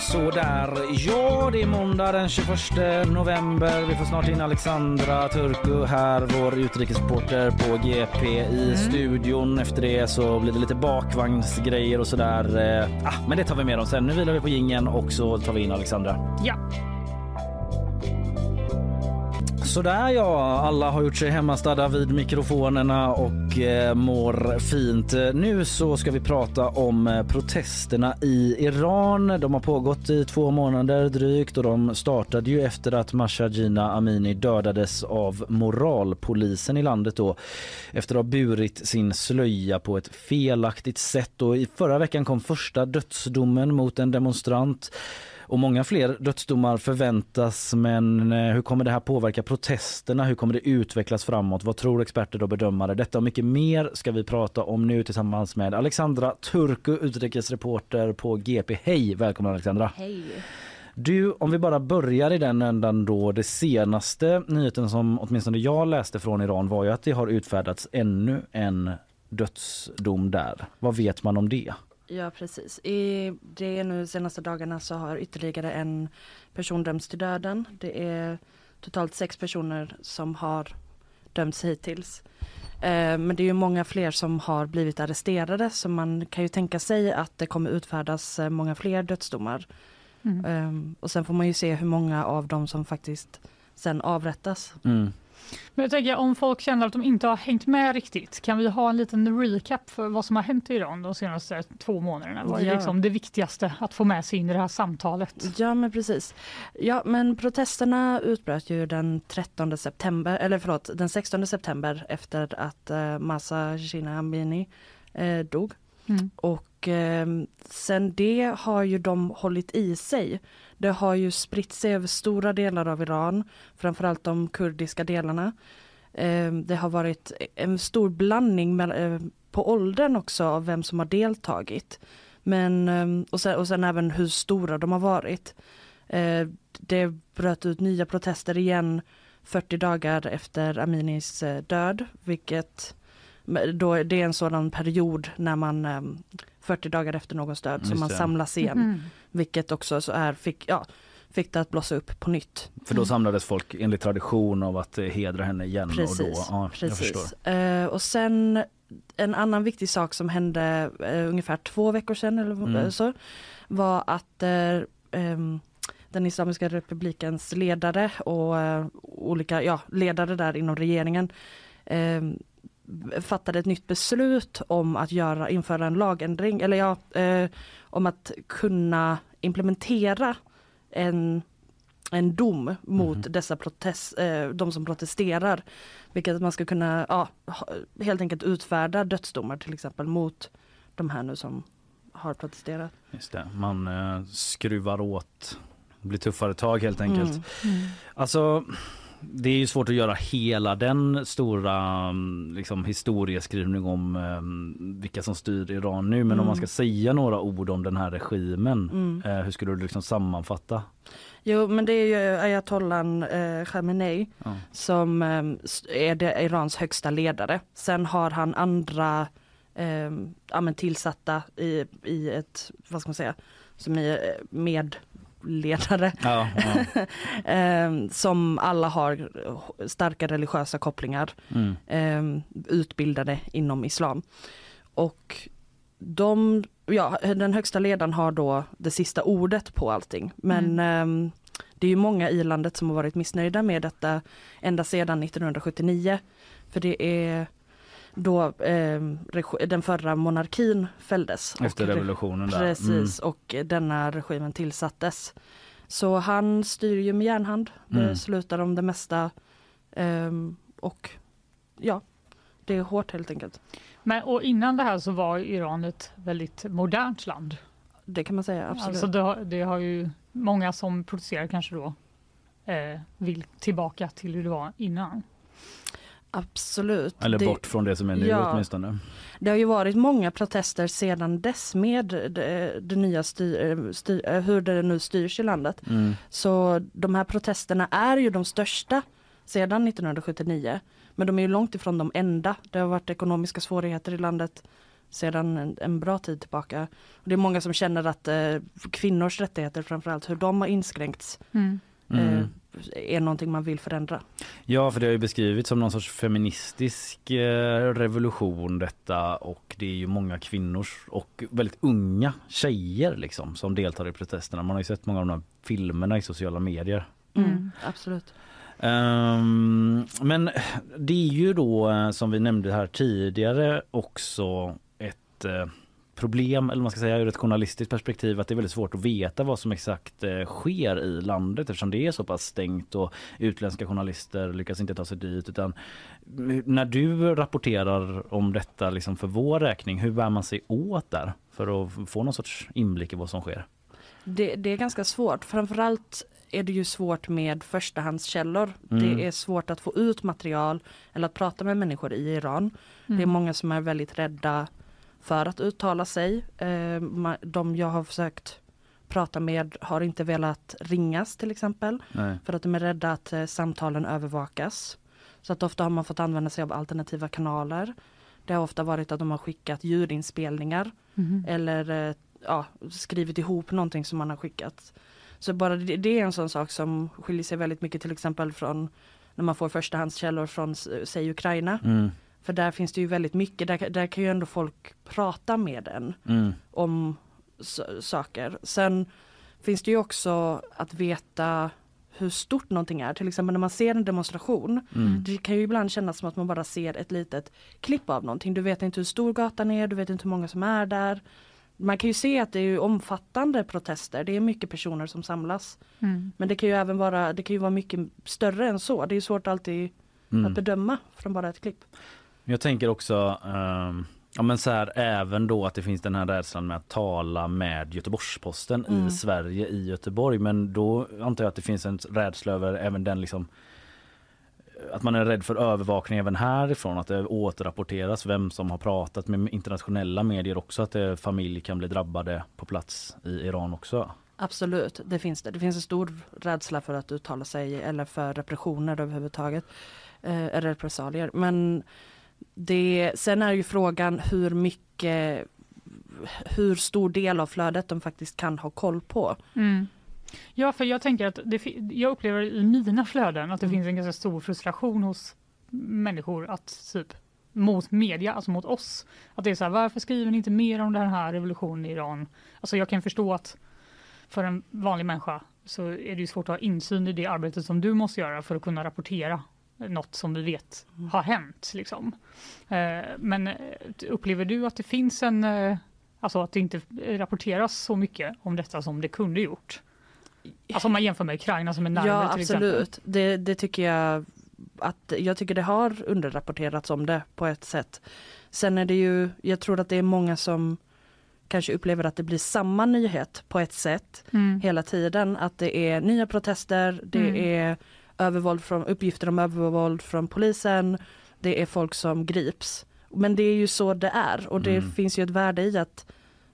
Så där, ja det är måndag den 21 november. Vi får snart in Alexandra Turku här, vår utrikesreporter på GP i studion. Efter det så blir det lite bakvagnsgrejer och sådär. Eh, ah, men det tar vi med om sen. Nu vilar vi på gingen och så tar vi in Alexandra. Ja. Sådär ja, alla har gjort sig hemmastadda vid mikrofonerna och eh, mår fint. Nu så ska vi prata om eh, protesterna i Iran. De har pågått i två månader drygt och de startade ju efter att Masha Jina Amini dödades av moralpolisen i landet då efter att ha burit sin slöja på ett felaktigt sätt. Och I förra veckan kom första dödsdomen mot en demonstrant. Och många fler dödsdomar förväntas men eh, hur kommer det här påverka protesterna? Hur kommer det utvecklas framåt? Vad tror experter och bedömare? Detta och mycket mer ska vi prata om nu tillsammans med Alexandra Turku, utrikesreporter på GP. Hej! Välkommen Alexandra! Hej. Du, om vi bara börjar i den ändan då. Det senaste nyheten som åtminstone jag läste från Iran var ju att det har utfärdats ännu en dödsdom där. Vad vet man om det? Ja precis. I det nu senaste dagarna så har ytterligare en person dömts till döden. Det är totalt sex personer som har dömts hittills. Eh, Men det är ju många fler som har blivit arresterade så man kan ju tänka sig att det kommer utfärdas eh, många fler dödsdomar. Mm. Eh, Och sen får man ju se hur många av dem som faktiskt sen avrättas. Mm. Men jag tänker om folk känner att de inte har hängt med riktigt, kan vi ha en liten recap för vad som har hänt i Iran de senaste två månaderna? Vad är Ja. liksom det viktigaste att få med sig in i det här samtalet? Ja men precis. Ja men protesterna utbröt ju den 13 september, eller förlåt den 16 september efter att eh, Masa Shina Amini eh, dog. Mm. Och eh, sen det har ju de hållit i sig. Det har ju spritt sig över stora delar av Iran, framförallt de kurdiska delarna. Ehm, det har varit en stor blandning eh, på åldern också av vem som har deltagit. Men, ehm, och, sen, och sen även hur stora de har varit. Ehm, det bröt ut nya protester igen 40 dagar efter Aminis eh, död, vilket då, det är en sådan period när man eh, 40 dagar efter någons död som man samlas igen. Mhm. Vilket också så är, fick, ja, fick det att blossa upp på nytt. För då samlades folk enligt tradition av att eh, hedra henne igen. Precis. Och då, ja, Jag precis. förstår. Eh, och sen en annan viktig sak som hände eh, ungefär två veckor sedan eller Mm. så var att eh, ehm, den Islamiska republikens ledare och olika ja, ledare där inom regeringen ehm, fattade ett nytt beslut om att göra, införa en lagändring, eller ja, eh, om att kunna implementera en, en dom mot dessa protest, eh, de som protesterar. Vilket man ska kunna ja, helt enkelt utfärda dödsdomar till exempel mot de här nu som har protesterat. Just det. Man eh, skruvar åt, blir tuffare tag helt enkelt. Mm. Alltså det är ju svårt att göra hela den stora mm, liksom, historieskrivning om eh, vilka som styr Iran nu. Men om Mm. man ska säga några ord om den här regimen, Mm. eh, hur skulle du liksom sammanfatta? Jo men det är ju ayatollan eh, Khamenei Ja. som eh, s- är det Irans högsta ledare. Sen har han andra eh, ja, tillsatta i, i ett, vad ska man säga, som är eh, medledare. Ja, ja. eh, som alla har starka religiösa kopplingar, Mm. eh, utbildade inom islam. Och de, ja, den högsta ledaren har då det sista ordet på allting. Men ehm, det är ju många i landet som har varit missnöjda med detta ända sedan 1979. För det är då regi- den förra monarkin fälldes. Efter revolutionen där. Precis, och denna regimen tillsattes. Så han styr ju med järnhand, Mm. beslutar om det mesta. ehm, och ja, det är hårt helt enkelt. Men, och innan det här så var Iran ett väldigt modernt land. Det kan man säga, absolut. Alltså det, har, det har ju många som protesterar kanske då eh, vill tillbaka till hur det var innan. Absolut. Eller det, bort från det som är nu Ja. åtminstone. det har ju varit många protester sedan dess med det, det nya styr, styr, eh, hur det nu styrs i landet. Mm. Så de här protesterna är ju de största sedan 1979. Men de är ju långt ifrån de enda. Det har varit ekonomiska svårigheter i landet sedan en, en bra tid tillbaka. Och det är många som känner att eh, kvinnors rättigheter framförallt, hur de har inskränkts, Mm. eh, är någonting man vill förändra. Ja, för det har ju beskrivits som någon sorts feministisk eh, revolution detta och det är ju många kvinnor och väldigt unga tjejer liksom som deltar i protesterna. Man har ju sett många av de här filmerna i sociala medier. Mm, Absolut. Ehm, men det är ju då eh, som vi nämnde här tidigare också ett eh, problem, eller man ska säga ur ett journalistiskt perspektiv, att det är väldigt svårt att veta vad som exakt eh, sker i landet eftersom det är så pass stängt och utländska journalister lyckas inte ta sig dit. Utan mm, när du rapporterar om detta liksom för vår räkning, hur bär man sig åt där för att få någon sorts inblick i vad som sker? Det, det är ganska svårt. Framförallt är det ju svårt med förstahandskällor. Mm. Det är svårt att få ut material eller att prata med människor i Iran. Det är Mm. många som är väldigt rädda för att uttala sig. Eh, De jag har försökt prata med har inte velat ringas till exempel. Nej. För att de är rädda att eh, samtalen övervakas. Så att ofta har man fått använda sig av alternativa kanaler. Det har ofta varit att de har skickat ljudinspelningar Mhm. eller eh, ja, skrivit ihop någonting som man har skickat. Så bara det, det är en sån sak som skiljer sig väldigt mycket till exempel från när man får förstahandskällor från säg Ukraina. Mm. För där finns det ju väldigt mycket, där, där kan ju ändå folk prata med en Mm. om saker. Sen finns det ju också att veta hur stort någonting är. Till exempel när man ser en demonstration. Mm. Det kan ju ibland kännas som att man bara ser ett litet klipp av någonting. Du vet inte hur stor gatan är, du vet inte hur många som är där. Man kan ju se att det är omfattande protester. Det är mycket personer som samlas. Mm. Men det kan ju även vara, det kan ju vara mycket större än så. Det är svårt alltid Mm. att bedöma från bara ett klipp. Jag tänker också ehm, ja, men så här, även då att det finns den här rädslan med att tala med Göteborgs-Posten Mm. i Sverige i Göteborg. Men då antar jag att det finns en rädsla över även den liksom att man är rädd för övervakning även härifrån, att det återrapporteras vem som har pratat med internationella medier också, att det, familj kan bli drabbade på plats i Iran också. Absolut, det finns det. Det finns en stor rädsla för att uttala sig eller för repressioner överhuvudtaget. Eh, eller repressalier. Men det, sen är ju frågan hur mycket, hur stor del av flödet de faktiskt kan ha koll på. Mm. Ja, för jag tänker att det, jag upplever i mina flöden att det Mm. finns en ganska stor frustration hos människor att typ mot media, alltså mot oss. Att det är så här, varför skriver ni inte mer om den här revolutionen i Iran? Alltså jag kan förstå att för en vanlig människa så är det ju svårt att ha insyn i det arbetet som du måste göra för att kunna rapportera något som vi vet har hänt. Liksom. Eh, men eh, upplever du att det finns en, eh, alltså att det inte rapporteras så mycket om detta som det kunde gjort? Alltså om man jämför med Ukraina som är närmare Ja till exempel. absolut, det, det tycker jag att jag tycker det har underrapporterats om det på ett sätt. Sen är det ju, jag tror att det är många som kanske upplever att det blir samma nyhet på ett sätt Mm. hela tiden. Att det är nya protester, det Mm. är övervåld från, uppgifter om övervåld från polisen, det är folk som grips. Men det är ju så det är och det Mm. finns ju ett värde i att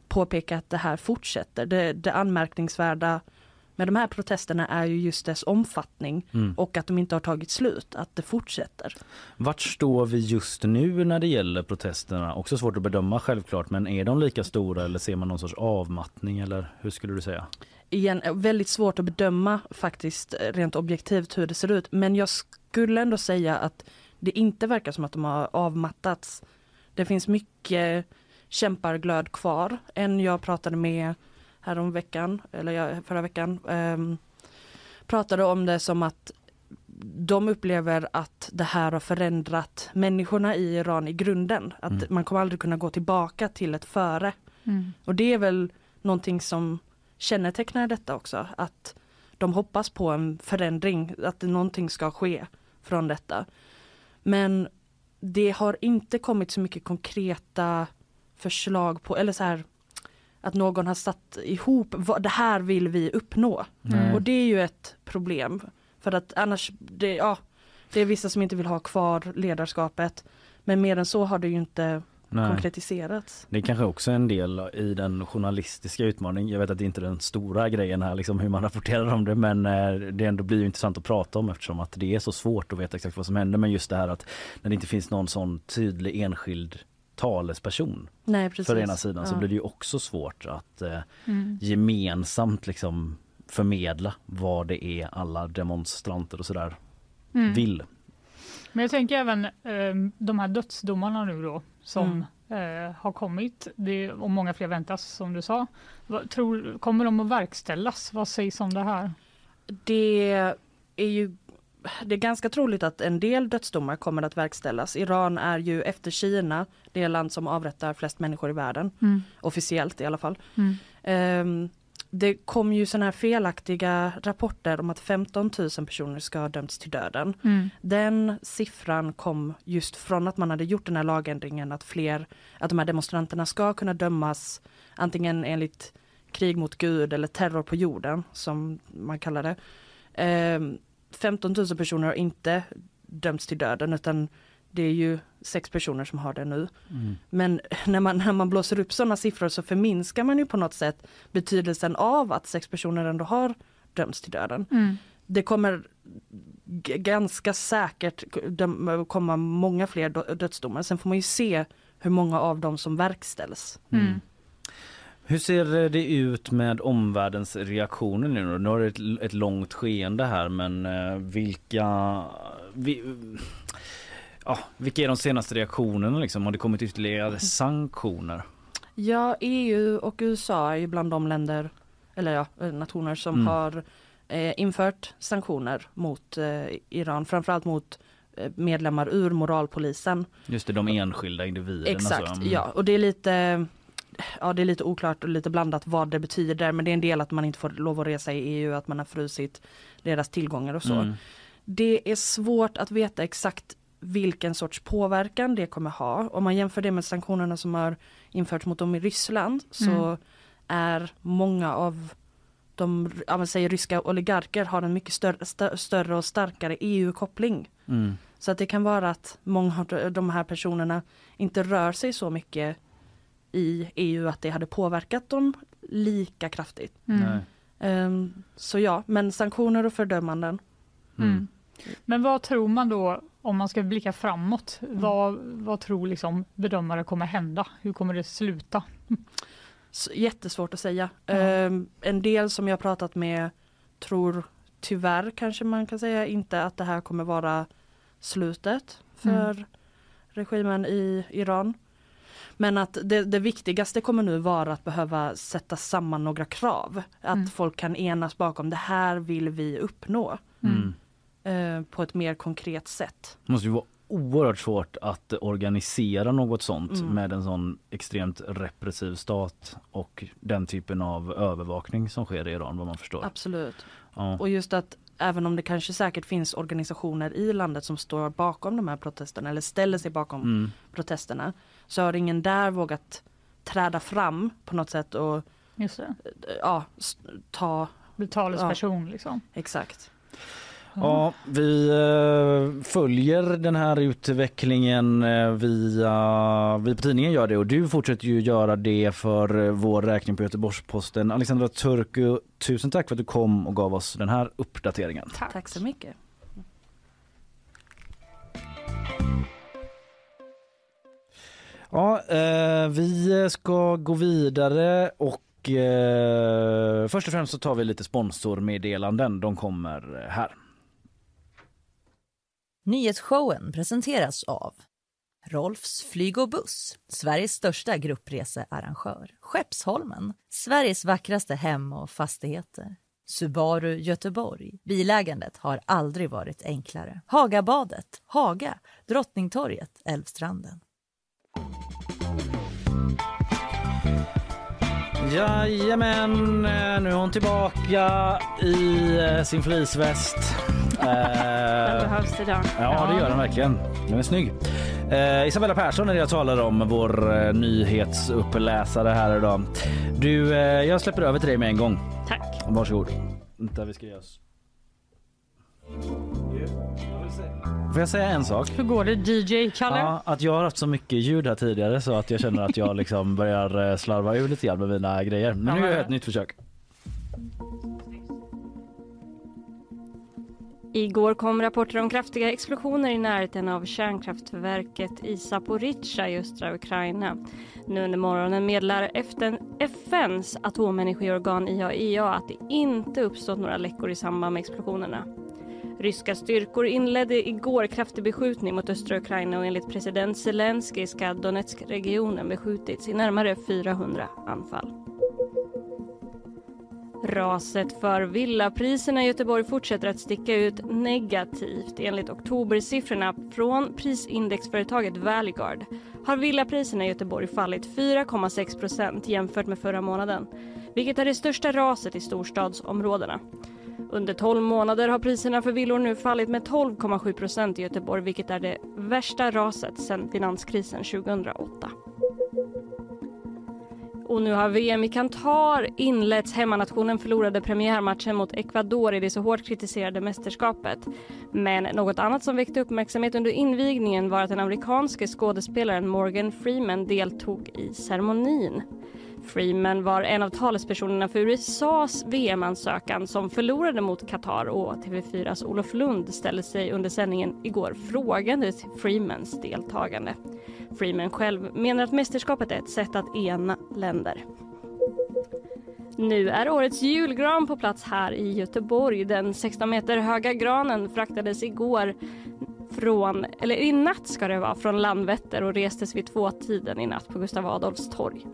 påpeka att det här fortsätter. Det, det anmärkningsvärda med de här protesterna är ju just dess omfattning Mm. och att de inte har tagit slut, att det fortsätter. Vart står vi just nu när det gäller protesterna? Också svårt att bedöma självklart, men är de lika stora eller ser man någon sorts avmattning eller hur skulle du säga? Igen, eh, väldigt svårt att bedöma faktiskt eh, rent objektivt hur det ser ut. Men jag skulle ändå säga att det inte verkar som att de har avmattats. Det finns mycket kämparglöd kvar. En jag pratade med härom veckan, eller förra veckan, ehm, pratade om det som att de upplever att det här har förändrat människorna i Iran i grunden. Att Mm. man kommer aldrig kunna gå tillbaka till ett före. Mm. Och det är väl någonting som kännetecknar detta också. Att de hoppas på en förändring, att det, någonting ska ske från detta. Men det har inte kommit så mycket konkreta förslag på, eller så här att någon har satt ihop, vad, det här vill vi uppnå. Nej. Och det är ju ett problem. För att annars, det, ja, det är vissa som inte vill ha kvar ledarskapet. Men mer än så har det ju inte Nej. konkretiserats. Det är kanske också en del i den journalistiska utmaningen. Jag vet att det inte är den stora grejen här, liksom hur man rapporterar om det, men eh, det ändå blir intressant att prata om eftersom att det är så svårt att veta exakt vad som händer. Men just det här att när det inte finns någon sån tydlig enskild talesperson Nej, precis. för ena sidan så Ja. blir det ju också svårt att eh, Mm. gemensamt liksom förmedla vad det är alla demonstranter och sådär Mm. vill. Men jag tänker även eh, de här dödsdomarna nu då som Mm. eh, har kommit det, och många fler väntas som du sa. Vad, tror, kommer de att verkställas? Vad sägs om det här? Det är ju det är ganska troligt att en del dödsdomar kommer att verkställas. Iran är ju efter Kina det land som avrättar flest människor i världen. Mm. Officiellt i alla fall. Mm. Ehm, det kom ju sådana här felaktiga rapporter om att 15 000 personer ska ha dömts till döden. Mm. Den siffran kom just från att man hade gjort den här lagändringen att fler, att de här demonstranterna ska kunna dömas antingen enligt krig mot Gud eller terror på jorden som man kallar det. Ehm, 15 000 personer har inte dömts till döden utan det är ju sex personer som har det nu. Men när man, när man blåser upp sådana siffror så förminskar man ju på något sätt betydelsen av att sex personer ändå har dömts till döden. Mm. Det kommer ganska säkert komma många fler dö- dödsdomar. Sen får man ju se hur många av dem som verkställs. Mm. Hur ser det ut med omvärldens reaktioner nu då? Nu har det ett, ett långt skeende här men eh, vilka vi, ja, vilka är de senaste reaktionerna liksom? Har det kommit ytterligare sanktioner? Ja, EU och USA är bland de länder, eller ja, eh, nationer som Mm. har eh, infört sanktioner mot eh, Iran, framförallt mot eh, medlemmar ur moralpolisen. Just det, de enskilda individerna. Exakt, så. Mm. ja. Och det är lite Ja det är lite oklart och lite blandat vad det betyder men det är en del att man inte får lov att resa i EU, att man har frusit deras tillgångar och så. Mm. Det är svårt att veta exakt vilken sorts påverkan det kommer ha. Om man jämför det med sanktionerna som har införts mot dem i Ryssland så Mm. är många av de ja, men säger ryska oligarker har en mycket större, stö- större och starkare EU-koppling. Mm. Så att det kan vara att många av de här personerna inte rör sig så mycket i EU att det hade påverkat dem lika kraftigt. Mm. Ehm, så ja, men sanktioner och fördömanden. Mm. Men vad tror man då om man ska blicka framåt? Vad, vad tror liksom bedömare kommer hända? Hur kommer det sluta? Jättesvårt att säga. Ehm, en del som jag pratat med tror tyvärr kanske man kan säga inte att det här kommer vara slutet för regimen i Iran. Men att det, det viktigaste kommer nu vara att behöva sätta samman några krav. Att Mm. folk kan enas bakom det här vill vi uppnå. Mm. eh, på ett mer konkret sätt. Det måste ju vara oerhört svårt att organisera något sånt Mm. med en sån extremt repressiv stat och den typen av övervakning som sker i Iran vad man förstår. Absolut. Ja. Och just att även om det kanske säkert finns organisationer i landet som står bakom de här protesterna eller ställer sig bakom Mm. protesterna så har ingen där vågat träda fram på något sätt och Just det. ja, ta Bli talesperson liksom. exakt. Ja, vi eh, följer den här utvecklingen eh, via, vi på tidningen gör det och du fortsätter ju göra det för eh, vår räkning på Göteborgs-Posten. Alexandra Turku, tusen tack för att du kom och gav oss den här uppdateringen. Tack. Tack så mycket. Ja, eh, vi ska gå vidare och eh, först och främst så tar vi lite sponsormeddelanden. De kommer här. Nyhetsshowen presenteras av Rolfs flyg och buss, Sveriges största gruppresearrangör. Skeppsholmen, Sveriges vackraste hem och fastigheter. Subaru Göteborg. Bilägandet har aldrig varit enklare. Hagabadet, Haga, Drottningtorget, Älvstranden. Jajamän, eh, nu är hon tillbaka i eh, sin fleeceväst. Den Eh, behövs idag. Ja, det gör den verkligen. Den är snygg. Eh, Isabella Persson är det jag talar om, vår eh, nyhetsuppläsare här idag. Du, eh, jag släpper över till dig med en gång. Tack. Varsågod. Vänta, vi ska göra så. Får jag säga en sak? Hur går det DJ Kalle? Ja, att jag har haft så mycket ljud här tidigare så att jag känner att jag liksom börjar eh, slarva ur lite grann med mina grejer. Men nu gör jag ett nytt försök. Igår kom rapporter om kraftiga explosioner i närheten av kärnkraftverket i Zaporizjzja i östra Ukraina. Nu under morgonen meddelar FN, FNs atomenergiorgan IAEA att det inte uppstått några läckor i samband med explosionerna. Ryska styrkor inledde igår kraftig beskjutning mot östra Ukraina och enligt president Zelenskyj ska Donetsk-regionen beskjutits i närmare 400 anfall. Raset för villapriserna i Göteborg fortsätter att sticka ut negativt. Enligt oktobersiffrorna från prisindexföretaget Valueguard har villapriserna i Göteborg fallit 4,6 jämfört med förra månaden, vilket är det största raset i storstadsområdena. Under 12 månader har priserna för villor nu fallit med 12,7 procent i Göteborg, vilket är det värsta raset sedan finanskrisen 2008. Och nu har VM i Qatar inletts. Hemmanationen förlorade premiärmatchen mot Ecuador i det så hårt kritiserade mästerskapet. Men något annat som väckte uppmärksamhet under invigningen var att den amerikanske skådespelaren Morgan Freeman deltog i ceremonin. Freeman var en av talespersonerna för USAs VM-ansökan som förlorade mot Qatar och TV4s Olof Lund ställde sig under sändningen igår frågande till Freemans deltagande. Freeman själv menar att mästerskapet är ett sätt att ena länder. Nu är årets julgran på plats här i Göteborg. Den 16 meter höga granen fraktades igår från, eller i natt ska det vara, från Landvetter och restes vid tvåtiden i natt på Gustav Adolfs torg.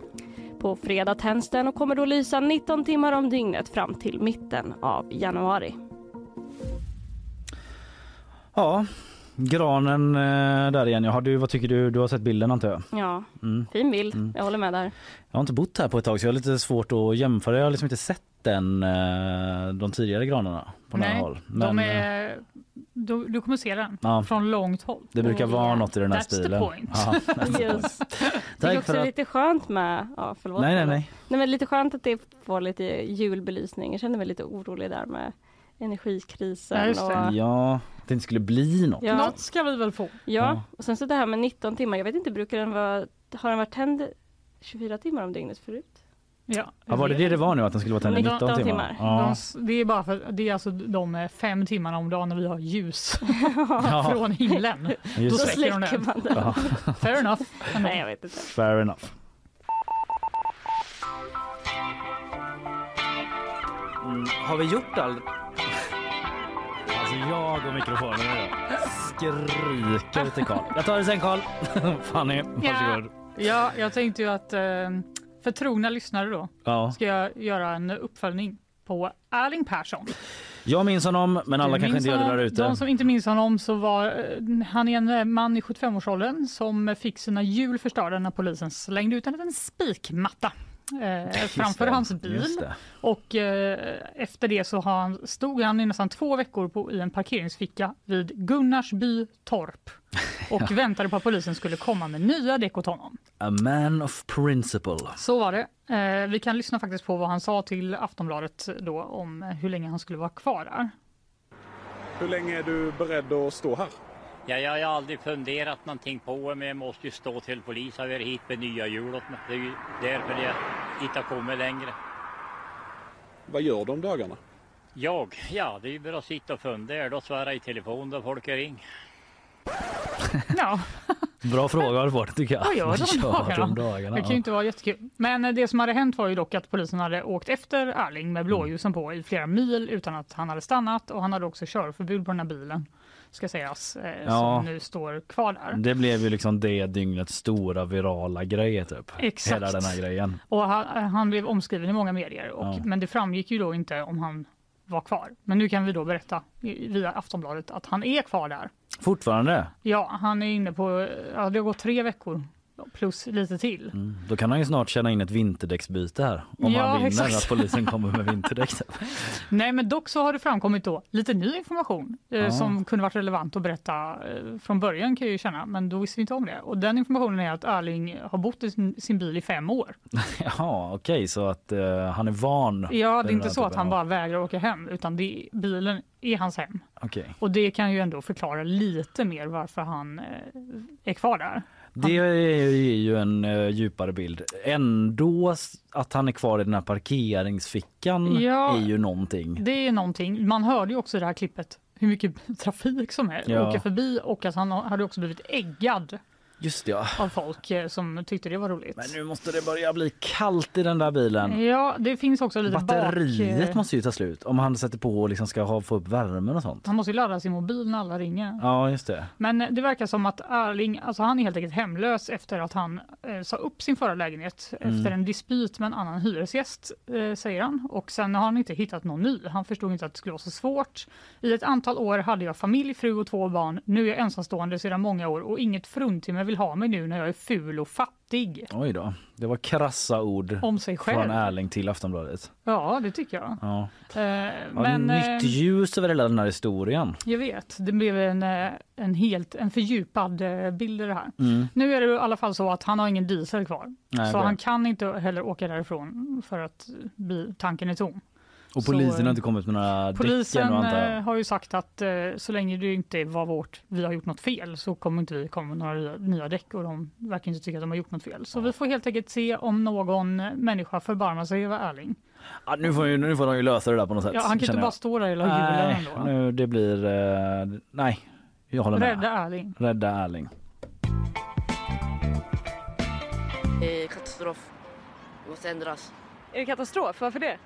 På fredag tänds den och kommer då lysa 19 timmar om dygnet fram till mitten av januari. Ja, granen eh, där igen. Jaha, du, vad tycker du? Du har sett bilden antar jag? Ja, Mm. fin bild. Jag håller med där. Jag har inte bott här på ett tag så jag har lite svårt att jämföra. Jag har liksom inte sett den, eh, de tidigare granarna på nära Nej, håll. de eh, är, du, du kommer se den Ja. från långt håll. Det brukar Oh, vara yeah. något i den här That's the stilen. point. Ja, that's the point. Det är också att... lite skönt med, ja förlåt. Nej, nej, nej. Nej men lite skönt att det får lite julbelysning. Jag känner mig lite orolig där med energikrisen. Ja, och, Ja, att det inte skulle bli något. Ja. Något ska vi väl få. ja, Ja. och sen så det här med 19 timmar. Jag vet inte, brukar den vara, har den varit tänd 24 timmar om dygnet förut? Ja, Ja, var det det det var nu att den skulle vara tänd i 19 19 timmar? timmar. Ja. De, det är bara för det är alltså de eh, fem timmarna om dagen när vi har ljus från himlen. Då just Då det. släcker man den. Ja, Fair enough. Nej jag vet inte. fair enough. Mm, har vi gjort all... Alltså jag och mikrofonen idag skriker till Karl. Jag tar det sen Karl. Fanny, varsågod. Ja, jag tänkte ju att eh, för trogna lyssnare då Ja. ska jag göra en uppföljning på Erling Persson. Jag minns honom, men alla Du kanske minns inte gör det honom. där ute. De som inte minns honom så var eh, han är en eh, man i 75-årsåldern som fick sina hjul förstörda när polisen slängde ut en liten spikmatta eh, framför det, hans bil. Och eh, efter det så har han, stod han i nästan två veckor på, i en parkeringsficka vid Gunnarsby torp och väntade på att polisen skulle komma med nya däck åt honom. A man of principle. Så var det. Eh, vi kan lyssna faktiskt på vad han sa till Aftonbladet då om hur länge han skulle vara kvar där. Hur länge är du beredd att stå här? Ja, jag har aldrig funderat någonting på det, men jag måste ju stå till polis och vara hit med nya hjul åt mig. Det är ju därför jag inte har kommit längre. Vad gör du om dagarna? Jag? Ja, det är ju bara att sitta och fundera då, svara i telefon då folk ringer. Ja, Bra fråga har du fått tycker jag. vad gör de dagarna? de dagarna? Det kan ju inte vara jättekul. Men det som hade hänt var ju dock att polisen hade åkt efter Erling med blåljusen på i flera mil utan att han hade stannat och han hade också körförbud på den här bilen ska sägas, eh, Ja. som nu står kvar där. Det blev ju liksom det dygnets stora virala grej typ. Exakt. Hela den här grejen. Och han, han blev omskriven i många medier, och, Ja. men det framgick ju då inte om han var kvar. Men nu kan vi då berätta via Aftonbladet att han är kvar där. Fortfarande? Ja, han är inne på, ja det har gått tre veckor plus lite till. Mm. Då kan han ju snart tjäna in ett vinterdäcksbyte här. Om Ja, han vinner exakt. att polisen kommer med vinterdäck. Nej, men dock så har det framkommit då lite ny information eh, Ja. som kunde varit relevant att berätta eh, från början kan jag ju känna, men då visste vi inte om det. Och den informationen är att Erling har bott i sin, sin bil i fem år. Jaha, okej, så att eh, han är van. Ja, det är inte så att han av- bara vägrar åka hem, utan det, bilen är hans hem. Okej. Och det kan ju ändå förklara lite mer varför han eh, är kvar där. Det är ju en uh, djupare bild. Ändå att han är kvar i den här parkeringsfickan Ja. är ju någonting. Det är någonting. Man hörde ju också i det här klippet hur mycket trafik som är, Ja. åker förbi och att han hade också blivit äggad Just det, ja. av folk eh, som tyckte det var roligt. Men nu måste det börja bli kallt i den där bilen. Ja, det finns också lite Batteriet bak... måste ju ta slut om han sätter på och liksom ska ha, få upp värmen och sånt. Han måste ju ladda sin mobil när alla ringer. Ja, just det. Men det verkar som att Erling, alltså han är helt enkelt hemlös efter att han eh, sa upp sin förra lägenhet Mm. efter en dispyt med en annan hyresgäst, eh, säger han. Och sen har han inte hittat någon ny. Han förstod inte att det skulle vara så svårt. I ett antal år hade jag familj, fru och två barn. Nu är jag ensamstående sedan många år och inget fruntimmer vill ha mig nu när jag är ful och fattig. Oj då. Det var krassa ord Om sig själv. från Erling till Aftonbladet. Ja, det tycker jag. Ja. Eh, men nytt eh, ljus över hela den här historien. jag vet, det blev en, eh, en helt en fördjupad eh, bild i det här. Mm. Nu är det i alla fall så att han har ingen diesel kvar. Nej, så bra. han kan inte heller åka därifrån för att tanken är tom. Och Så, polisen eh, har inte kommit med några däcken Polisen och antar eh, jag. har ju sagt att eh, så länge det inte var vårt, vi har gjort något fel så kommer inte vi komma med några nya- däck och de verkar inte tycka att de har gjort något fel. Så vi får helt enkelt se om någon människa förbarmar sig över Erling. Ja, nu, får ju, nu får de ju lösa det där på något sätt. Ja, han kan inte bara jag. stå där hela julen Nej, ändå. nu, det blir... Eh, nej, jag håller med. Rädda Erling. Rädda Erling. Eh, katastrof. Det måste ändras. Är det katastrof? Varför det?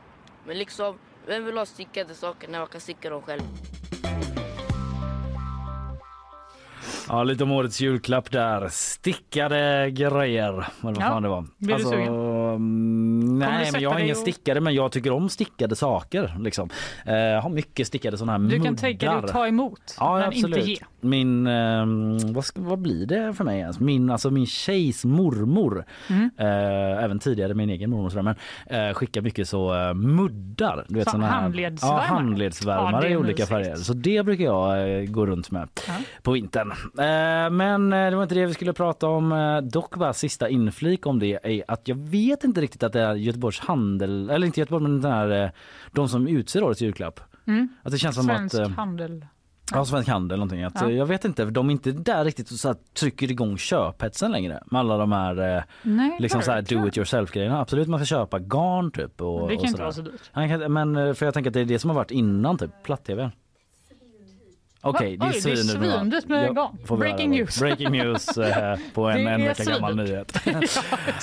Men liksom, vem vill ha stickade saker när man kan sticka dem själv? Ja, lite om årets julklapp där. Stickade grejer. Eller vad Ja, fan det var. blir du sugen? mm, du nej, sätta men jag har ingen och- stickade, men jag tycker om stickade saker. Liksom. Eh, jag har mycket stickade sådana här Du kan muddar. tänka dig att ta emot, Ja, men absolut. inte ge. Min, eh, vad, ska, vad blir det för mig ens? Min, alltså min tjejs mormor, Mm. eh, även tidigare min egen mormor, men eh, skickar mycket så eh, muddar. Du vet, Så såna här, handledsvärmare? Ja, handledsvärmare Ja, i olika mysigt. färger. Så det brukar jag eh, gå runt med Ja. på vintern. Eh, men eh, det var inte det vi skulle prata om. Dock bara sista inflik om det är att jag vet inte riktigt att det är Göteborgs handel, eller inte Göteborg men den här, de som utser årets julklapp. Mm. Att det känns som Svensk att... eh, handel. Ja, Svensk Handel någonting. Att, Ja. eh, Jag vet inte, de är inte där riktigt och så här, trycker igång köphetsen längre med alla de här eh, Nej, liksom så här do it yourself grejerna. Absolut man ska köpa garn typ. Och, Det kan och inte vara så dyrt. Men eh, för jag tänker att det är det som har varit innan typ platt-tv. Okej, Va? det är svindyrt med får vi Breaking news. Breaking news eh, på en, en vecka gammal nyhet.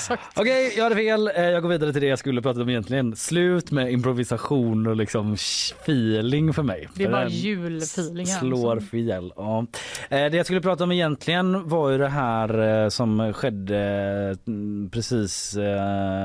ja. Okej, jag hade fel. Eh, Jag går vidare till det jag skulle prata om egentligen. Slut med improvisation och liksom feeling för mig. Det är För bara den julfeelingen. Slår som- fel. Ja. Eh, Det jag skulle prata om egentligen var ju det här eh, som skedde mm, precis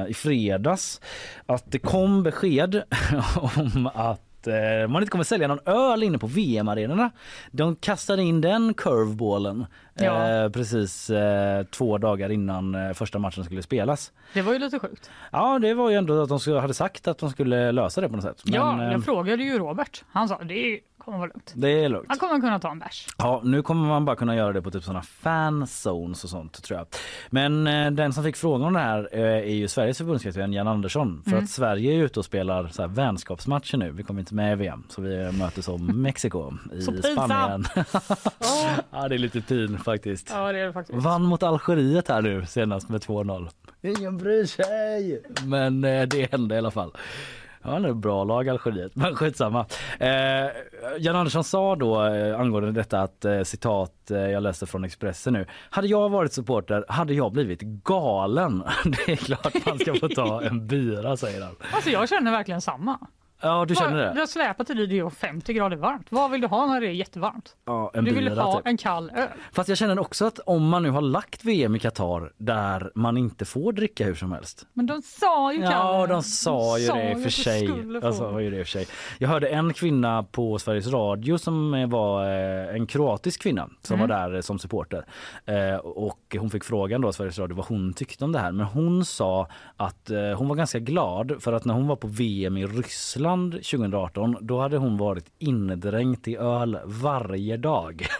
i fredags. Att det kom besked om att att eh, man inte kommer sälja någon öl inne på VM-arenorna. De kastade in den curveballen Ja. eh, precis eh, två dagar innan första matchen skulle spelas. Det var ju lite sjukt. Ja, det var ju ändå att de hade sagt att de skulle lösa det på något sätt. Men, ja, jag frågade ju Robert. Han sa det kommer vara lugnt. det är lugnt. Han kommer kunna ta en bärs. Ja, nu kommer man bara kunna göra det på typ sådana fanzones och sånt tror jag. Men eh, den som fick frågan om det här eh, är ju Sveriges förbundskapten Jan Andersson. För Mm. att Sverige är ute och spelar så här vänskapsmatcher nu. Vi kommer inte med i VM så vi möter som Mexiko i Så. Spanien. ja, det är lite pin faktiskt. Ja, det är det faktiskt. Vann mot Algeriet här nu senast med 2-0. Ingen bryr sig. Men eh, det hände i alla fall. Ja, det är ett bra lag Algeriet, men skitsamma. Eh, Jan Andersson sa då eh, angående detta att eh, citat eh, jag läste från Expressen nu. Hade jag varit supporter hade jag blivit galen. Det är klart man ska få ta en bira säger han. Alltså jag känner verkligen samma. Ja, du känner Du det? har släpat till det är 50 grader varmt. Vad vill du ha när det är jättevarmt? Ja, en du vill bira ha typ. en kall öl. Fast jag känner också att om man nu har lagt VM i Qatar där man inte får dricka hur som helst. Men de sa ju Ja, Kalle. de sa ju sa det och att för sig. sa ju det och för sig. Jag hörde en kvinna på Sveriges Radio som eh, var eh, en kroatisk kvinna som Mm. var där eh, som supporter. Och hon fick frågan då Sveriges Radio vad hon tyckte om det här. Men hon sa att hon var ganska glad för att när hon var på VM i Ryssland 2018 då hade hon varit indränkt i öl varje dag.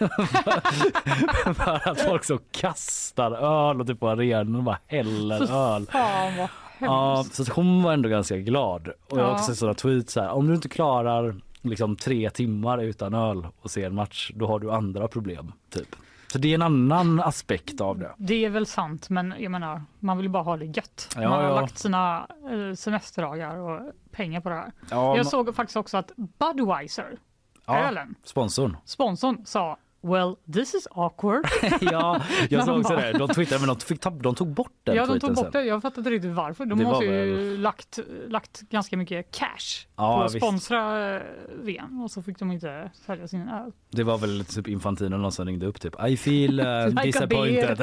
för att folk så kastar öl och typ på arenan och bara häller öl. Fan Ja, så hon var ändå ganska glad. Och jag har också sett sådana tweets här, om du inte klarar liksom tre timmar utan öl och ser en match, då har du andra problem. Typ. Så det är en annan aspekt av det. Det är väl sant, men jag menar, man vill bara ha det gött. Ja, man har ja. lagt sina eh, semesterdagar och pengar på det här. Ja, man- jag såg faktiskt också att Budweiser, Ja, ölen, Sponsorn. sponsorn sa Well, this is awkward. ja, jag såg också det. De twittrade men de, fick ta, de tog bort den ja, de tog bort det. Jag fattar inte riktigt varför. De Det var måste ju väl- lagt, lagt ganska mycket cash Ja, på att sponsra eh, VM och så fick de inte sälja sin öl. Det var väl typ Infantino någon som ringde upp typ I feel uh, Like disappointed.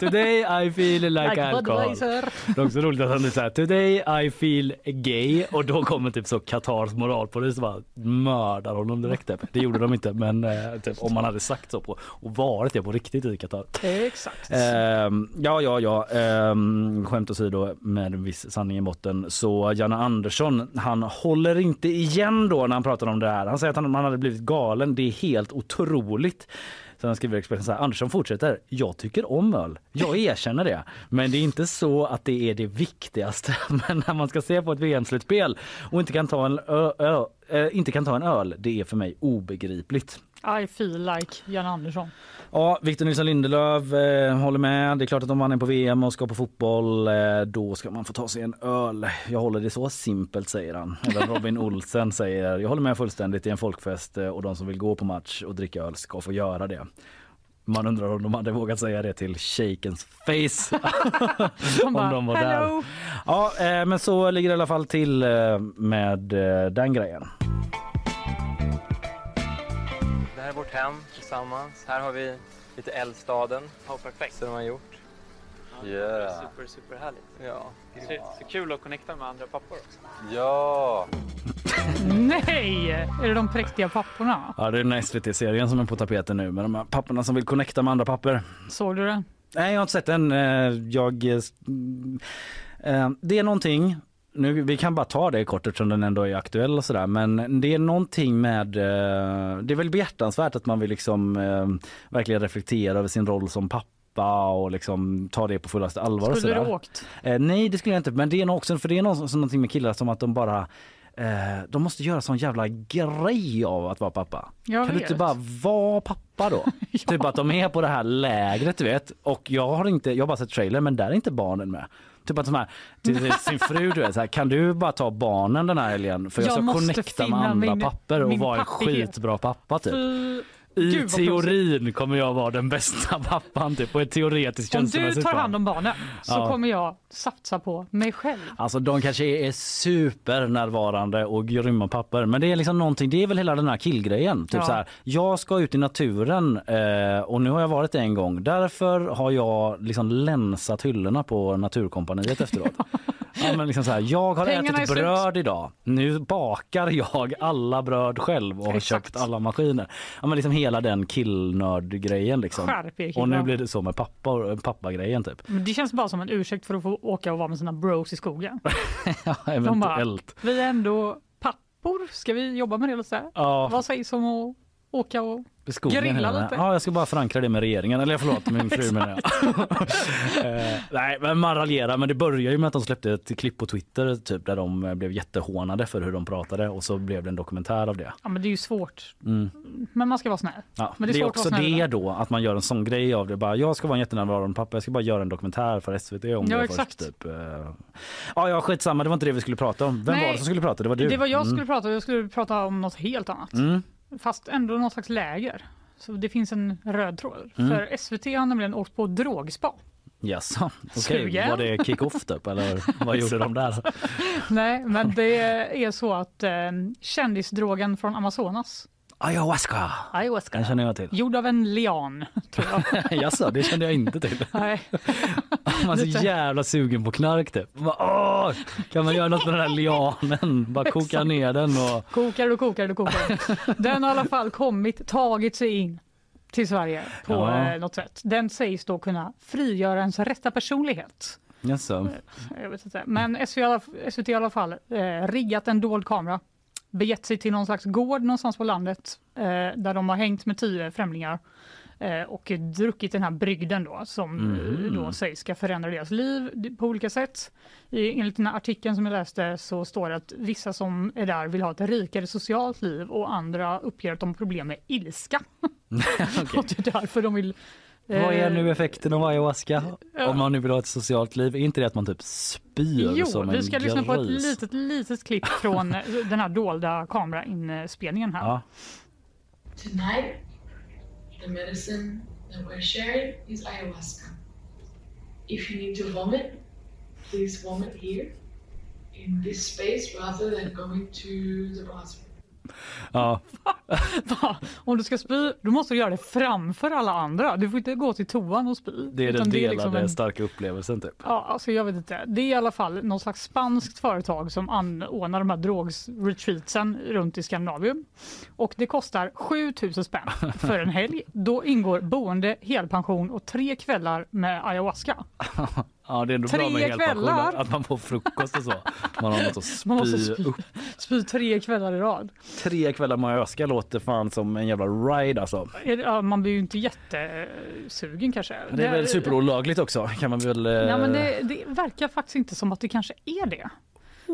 Today I feel like, Like alcohol. Det är också roligt att han såhär Today I feel gay och då kommer typ så Qatars moralpolis och bara mördar honom direkt. Typ. Det gjorde de inte men eh, typ, om man hade sagt så på och varit det på riktigt i Qatar. Exakt. Ehm, ja, ja, ja. Ehm, skämt åsido med en viss sanning i botten. Så Janne Andersson, han håller inte igen då när han pratar om det här. Han säger att han, man hade blivit galen. Det är helt otroligt. Så han skriver Expressen så här, Andersson fortsätter. Jag tycker om öl. Jag erkänner det. Men det är inte så att det är det viktigaste. Men när man ska se på ett VM-slutspel och inte kan ta en, ö, ö, eh, inte kan ta en öl, det är för mig obegripligt. I feel like Jan Andersson. Ja, Victor Nilsson Lindelöf eh, håller med. Det är klart att om man är på VM och ska på fotboll eh, då ska man få ta sig en öl. Jag håller det så simpelt säger han. Även Robin Olsen säger jag håller med fullständigt i en folkfest eh, och de som vill gå på match och dricka öl ska få göra det. Man undrar om de hade vågat säga det till shakens face. Om bara, de var "Hello." där. Ja, eh, men så ligger det i alla fall till eh, med eh, den grejen. Vårt hem tillsammans. Här har vi lite Eldstaden. Ja, perfekt. Som de har gjort. Yeah. Super, super härligt. Ja. Så, så kul att connecta med andra pappor också. Ja! Nej! Är det de präktiga papporna? Ja, det är den här SVT-serien som är på tapeten nu med de här papporna som vill connecta med andra papper. Såg du den? Nej, jag har inte sett den. Eh, Jag, eh, eh, det är någonting, nu, vi kan bara ta det kort eftersom den ändå är aktuell och sådär, men det är någonting med, eh, det är väl behjärtansvärt att man vill liksom eh, verkligen reflektera över sin roll som pappa och liksom ta det på fullaste allvar. Skulle du sådär. åkt? Eh, nej det skulle jag inte men det är nog också för det är något, någonting med killar som att de bara eh, de måste göra sån jävla grej av att vara pappa. Jag kan du vet. inte bara vara pappa då? Typ att de är på det här lägret du vet och jag har inte, jag har bara sett trailer men där är inte barnen med. Typ att de här, till sin fru du vet så här, kan du bara ta barnen den här helgen för jag, Jag ska connecta med andra min- papper och vara en skitbra pappa typ. Fy- I Gud, teorin kommer jag vara den bästa pappan typ på ett teoretiskt Om du tar hand om barnen så Ja. kommer jag satsa på mig själv. Alltså de kanske är supernärvarande och grymma papper men det är liksom någonting, det är väl hela den här killgrejen. Typ Ja. så här, jag ska ut i naturen eh, och nu har jag varit det en gång. Därför har jag liksom länsat hyllorna på Naturkompaniet efteråt. Ja, men liksom så här, jag har Pengarna ätit bröd idag. Nu bakar jag alla bröd själv och har Exakt. köpt alla maskiner. Ja, men liksom hela den killnörd-grejen. Liksom. Skärp och nu blir det så med pappa, pappa-grejen typ. Men det känns bara som en ursäkt för att få åka och vara med sina bros i skogen. Ja, De bara, eventuellt. vi är ändå pappor, ska vi jobba med det lite? Ja. Vad sägs om att åka och I skogen grilla lite? Ja, jag ska bara förankra det med regeringen. Eller förlåt, min fru menar jag. Eh, Nej, men man raljerar. Men det börjar ju med att de släppte ett klipp på Twitter typ, där de blev jättehånade för hur de pratade och så blev det en dokumentär av det. Ja men det är ju svårt. Mm. Men man ska vara snäll. Ja, Men det, det är är svårt att också det då, att man gör en sån grej av det. Bara, jag ska vara en jättenärvarande pappa, jag ska bara göra en dokumentär för SVT om Ja, det exakt. först. Typ. Eh, Ja, ja, skitsamma, det var inte det vi skulle prata om. Vem Nej, var det som skulle prata? Det var du. Det var jag som Mm. skulle prata jag skulle prata om något helt annat. Mm. Fast ändå något slags läger. Så det finns en röd tråd. Mm. För SVT har nämligen åkt på drogspa. Jaså, okej. Sugen? Var det kick-off typ, eller vad gjorde de där? Nej, men det är så att eh, kändisdrogen från Amazonas, Ayahuasca, ayahuasca, den känner jag till. gjord av en lian, tror jag. Jaså, det kände jag inte till. Nej. Man är så jävla sugen på knark typ. Bara, Åh, kan man göra något med den här lianen? Bara koka ner den och... Kokar och kokar och kokar. Den har i alla fall kommit, tagit sig in till Sverige på Ja. eh, något sätt. Den sägs då kunna frigöra ens rätta personlighet. Jaså. Jag vet inte. Men SVT, SVT i alla fall eh, riggat en dold kamera, begett sig till någon slags gård någonstans på landet eh, där de har hängt med tio främlingar eh, och druckit den här brygden då som eh, då sägs ska förändra deras liv på olika sätt. I, enligt den här artikeln som jag läste så står det att vissa som är där vill ha ett rikare socialt liv och andra uppger att de har problem med ilska. och det är därför de vill Vad är eh, nu effekten av ayahuasca? Ja. Om man nu vill ha ett socialt liv, är inte det att man typ spyr Jo, som vi en ska lyssna på ett gris? litet, litet klipp från den här dolda kamerainspelningen här. Ja. Tonight, the medicine that we're sharing is ayahuasca. If you need to vomit, please vomit here in this space rather than going to the bathroom. Ja. Va? Om du ska spy, då måste du göra det framför alla andra. Du får inte gå till toan och spy. Det är den delade liksom en- starka upplevelsen typ. Ja, alltså jag vet inte. Det är i alla fall någon slags spanskt företag som anordnar de här drogsretreatsen runt i Skandinavien. Och det kostar 7000 spänn för en helg. Då ingår boende, helpension och tre kvällar med ayahuasca. Ja, det är ändå Tre bra med helpension, kvällar. att man får frukost och så. Man har något att Man måste spy spy, upp. spy tre kvällar i rad. Tre kvällar med ayahuasca låter fan som en jävla ride alltså. Ja, man blir ju inte jättesugen kanske. Det är väl superolagligt också kan man väl... eh, Nej, men det, det verkar faktiskt inte som att det kanske är det.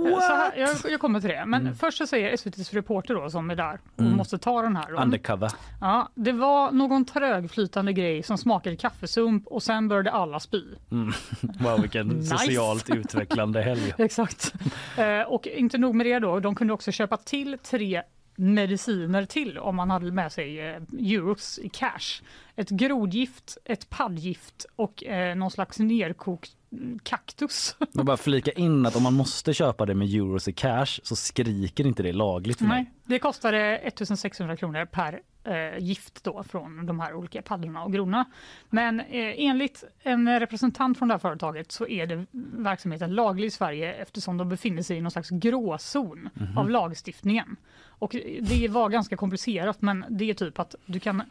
Så här, jag, jag kommer till det. Men först så säger SVTs reporter då som är där och Mm. måste ta den här. Då. Undercover. Ja, det var någon trögflytande grej som smakade kaffesump och sen började alla spy. Mm. Wow, vilken Nice. socialt utvecklande helg. Exakt. Eh, och inte nog med det då, de kunde också köpa till tre mediciner till om man hade med sig eh, euros i cash. Ett grodgift, ett paddgift och eh, någon slags nerkokt mm, kaktus. Men bara flika in att om man måste köpa det med euros i cash så skriker inte det lagligt för mig. Nej, det kostade 1600 kronor per eh, gift då från de här olika paddorna och grodorna. Men eh, enligt en representant från det här företaget så är det verksamheten laglig i Sverige eftersom de befinner sig i någon slags gråzon Mhm. av lagstiftningen. Och det var ganska komplicerat men det är typ att du kan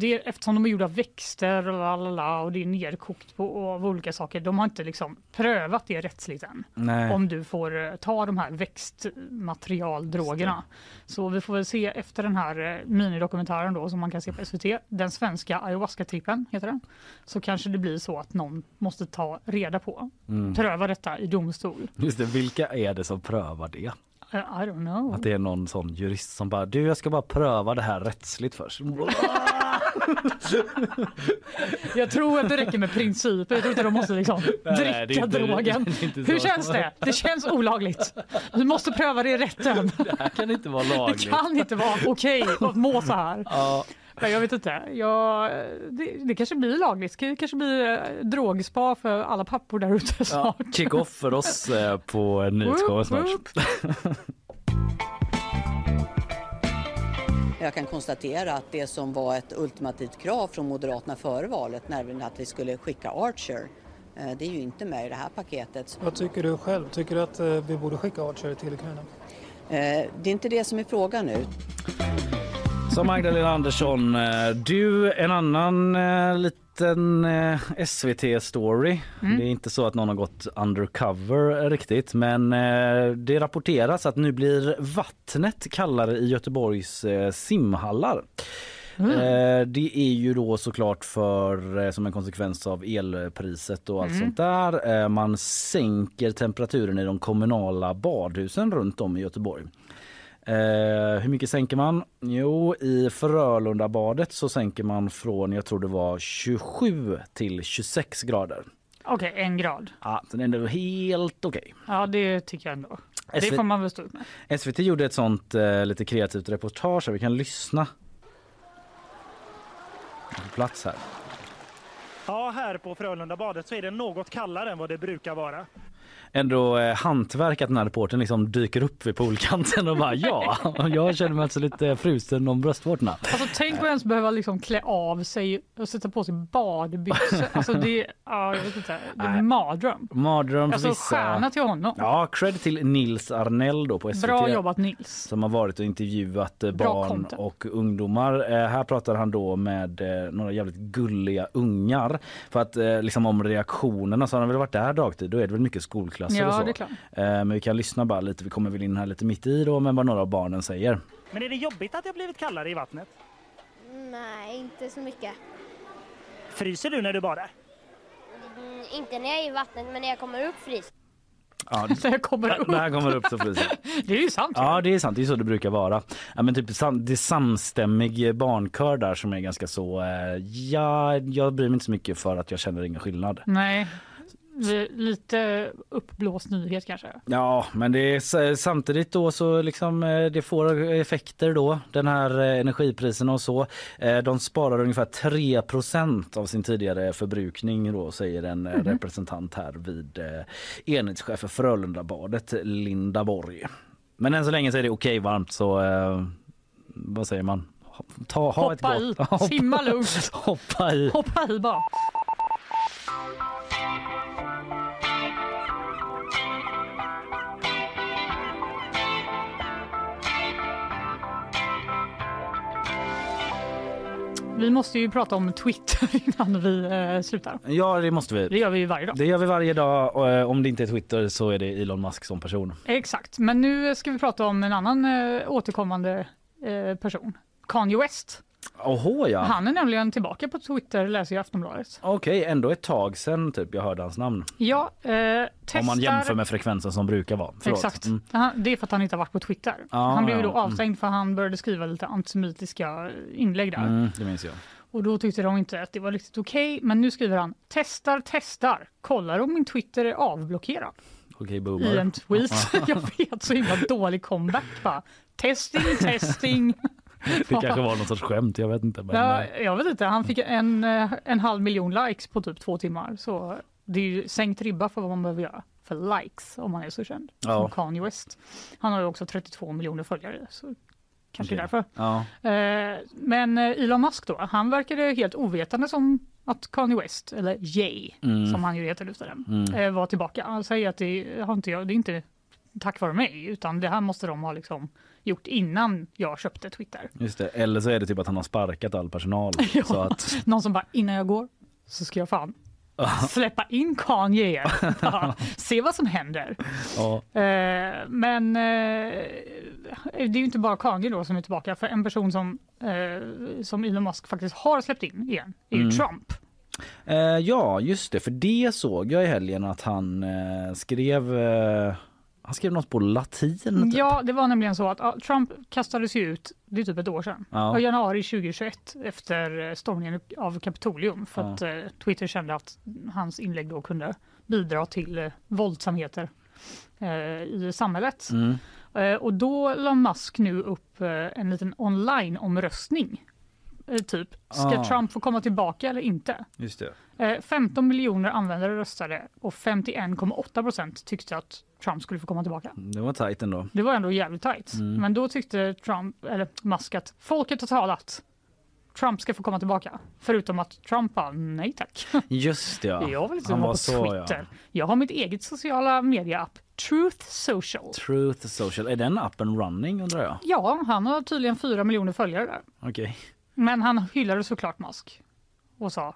det eftersom de är gjorda av växter och, lalala, och det är nerkokt på, av olika saker. De har inte liksom prövat det rättsligt än. Nej. Om du får eh, ta de här växtmaterialdrogerna. Så vi får väl se efter den här eh, minidokumentären då som man kan se på SVT. Den svenska ayahuasca-trippen heter den. Så kanske det blir så att någon måste ta reda på, Mm. pröva detta i domstol. Just det, vilka är det som prövar det? Eh, I don't know. Att det är någon sån jurist som bara du jag ska bara pröva det här rättsligt först. Jag tror att det räcker med principer. Jag tror inte de måste liksom Nej, det dricka inte- drogen. det Hur känns det? Det känns olagligt. Du måste pröva det i rätten. Det här kan inte vara Det lagligt. kan inte vara okej att må så här. Ja. Nej, jag vet inte. Jag, det, det kanske blir lagligt. Det kanske blir eh, drogspa för alla pappor där ute Ja, snart. kick off för oss eh, på nyhetsshowen snart. Jag kan konstatera att det som var ett ultimativt krav från Moderaterna före valet, nämligen att vi skulle skicka Archer Eh, Det är ju inte med i det här paketet. Vad tycker du själv? Tycker du att eh, vi borde skicka Archer till Ukraina? Eh, Det är inte det som är frågan nu. Så Magdalena Andersson, eh, du en annan eh, liten eh, SVT-story. Mm. Det är inte så att någon har gått undercover riktigt men det rapporteras att nu blir vattnet kallare i Göteborgs simhallar. Mm. Det är ju då såklart för som en konsekvens av elpriset och allt Mm. sånt där. Man sänker temperaturen i de kommunala badhusen runt om i Göteborg. Eh, hur mycket sänker man? Jo, i Frölundabadet så sänker man från, jag tror det var 27 till 26 grader. Okej, en grad. Ja, så det är ändå helt okej. Ja, det tycker jag ändå. Det SV får man väl stå ut med. SVT gjorde ett sånt eh, lite kreativt reportage här. Vi kan lyssna. På plats här. Ja, här på Frölundabadet så är det något kallare än vad det brukar vara. Ändå eh, hantverk att den här reportern liksom dyker upp vid poolkanten och bara ja, jag känner mig alltså lite frusen om bröstvårtorna. Alltså tänk att ens behöva liksom klä av sig och sätta på sig badbyxor. Alltså det, ja, jag vet inte, det är en mardröm. Mardröm Alltså vissa. stjärna till honom. Ja, cred till Nils Arnell då på SVT. Bra jobbat Nils. Som har varit och intervjuat eh, barn och ungdomar. Eh, här pratar han då med eh, några jävligt gulliga ungar. För att eh, liksom om reaktionerna så har han väl varit där dagtid. Då är det väl mycket skolklasser Ja, och så. det är klart. Eh, men vi kan lyssna bara lite. Vi kommer väl in här lite mitt i då med vad några av barnen säger. Men är det jobbigt att det har blivit kallare i vattnet? Nej, inte så mycket. Fryser du när du badar? Mm, inte när jag är i vattnet, men när jag kommer upp frys. Ja, När jag kommer upp. När kommer upp så fryser Det är ju sant. Ja det är sant, det är så det brukar vara. Ja, men typ sam, det är samstämmig barnkör där som är ganska så, eh, ja, jag bryr mig inte så mycket för att jag känner ingen skillnad. Nej, lite uppblåst nyhet kanske. Ja, men det är samtidigt då så liksom eh, det får effekter då, den här eh, energipriserna och så. Eh, De sparar ungefär 3% av sin tidigare förbrukning då, säger en Mhm. representant här vid enhetschef för Frölundabadet, Linda Borg. Men än så länge så är det okej varmt så eh, vad säger man? Ta, ha ett Hoppa gott... i, simma lugnt. Hoppa i. Hoppa i bara. Vi måste ju prata om Twitter innan vi eh, slutar. Ja, det måste vi. Det gör vi ju varje dag. Det gör vi varje dag och eh, om det inte är Twitter så är det Elon Musk som person. Exakt, men nu ska vi prata om en annan eh, återkommande eh, person. Kanye West. Oho ja. Han är nämligen tillbaka på Twitter, läser jag Aftonbladet. Okej, ändå ett tag sen typ jag hörde hans namn. Ja, eh, testar... Om man jämför med frekvensen som brukar vara. Förlåt. Exakt. Mm. Det är för att han inte har varit på Twitter. Ja, han blev ja, då avstängd för han började skriva lite antisemitiska inlägg där. Mm, det minns jag. Och då tyckte de inte att det var riktigt okej. Men nu skriver han testar, testar. Kollar om min Twitter är avblockerad. Okej, boomer. I en tweet. jag vet, så himla dålig comeback va. Testing, testing. Det kanske var någon sorts skämt, jag vet inte. Men, Ja, eh, jag vet inte, han fick en, eh, en halv miljon likes på typ två timmar. Så det är ju sänkt ribba för vad man behöver göra för likes om man är så känd Ja. som Kanye West. Han har ju också 32 miljoner följare. Så kanske Okej. därför. Ja. Eh, Men Elon Musk då, han verkade helt ovetande som att Kanye West, eller Jay Mm. som han ju heter nu Mm. var tillbaka. Han säger att det har inte det är inte tack vare mig utan det här måste de ha liksom gjort innan jag köpte Twitter. Just det. Eller så är det typ att han har sparkat all personal. så att, Någon som bara innan jag går så ska jag fan släppa in Kanye igen. Se vad som händer. ja. Eh, men eh, det är ju inte bara Kanye då som är tillbaka. För en person som, eh, som Elon Musk faktiskt har släppt in igen är ju Mm. Trump. Eh, ja, just det. För det såg jag i helgen att han eh, skrev eh, han skrev något på latin. Typ. Ja, det var nämligen så att Trump kastades ut, det är typ ett år sedan, Ja. i januari 2021 efter eh, stormningen av Kapitolium för Ja. att eh, Twitter kände att hans inlägg då kunde bidra till eh, våldsamheter eh, i samhället. Mm. Och då la Musk nu upp en liten online-omröstning. Eh, typ, ska Ah. Trump få komma tillbaka eller inte? Just det. Eh, 15 miljoner användare röstade och 51,8 procent tyckte att Trump skulle få komma tillbaka. Det var tajt ändå. Det var ändå jävligt tajt. Mm. Men då tyckte Trump, eller Musk att folket har talat. Trump ska få komma tillbaka. Förutom att Trump bara, nej tack. Just det, ja. Jag vill inte Han vara var på så, ja. Twitter. Jag har mitt eget sociala media-app, Truth Social. Truth Social, är den appen running undrar jag? Ja, han har tydligen fyra miljoner följare där. Okej, Men han hyllade såklart Musk och sa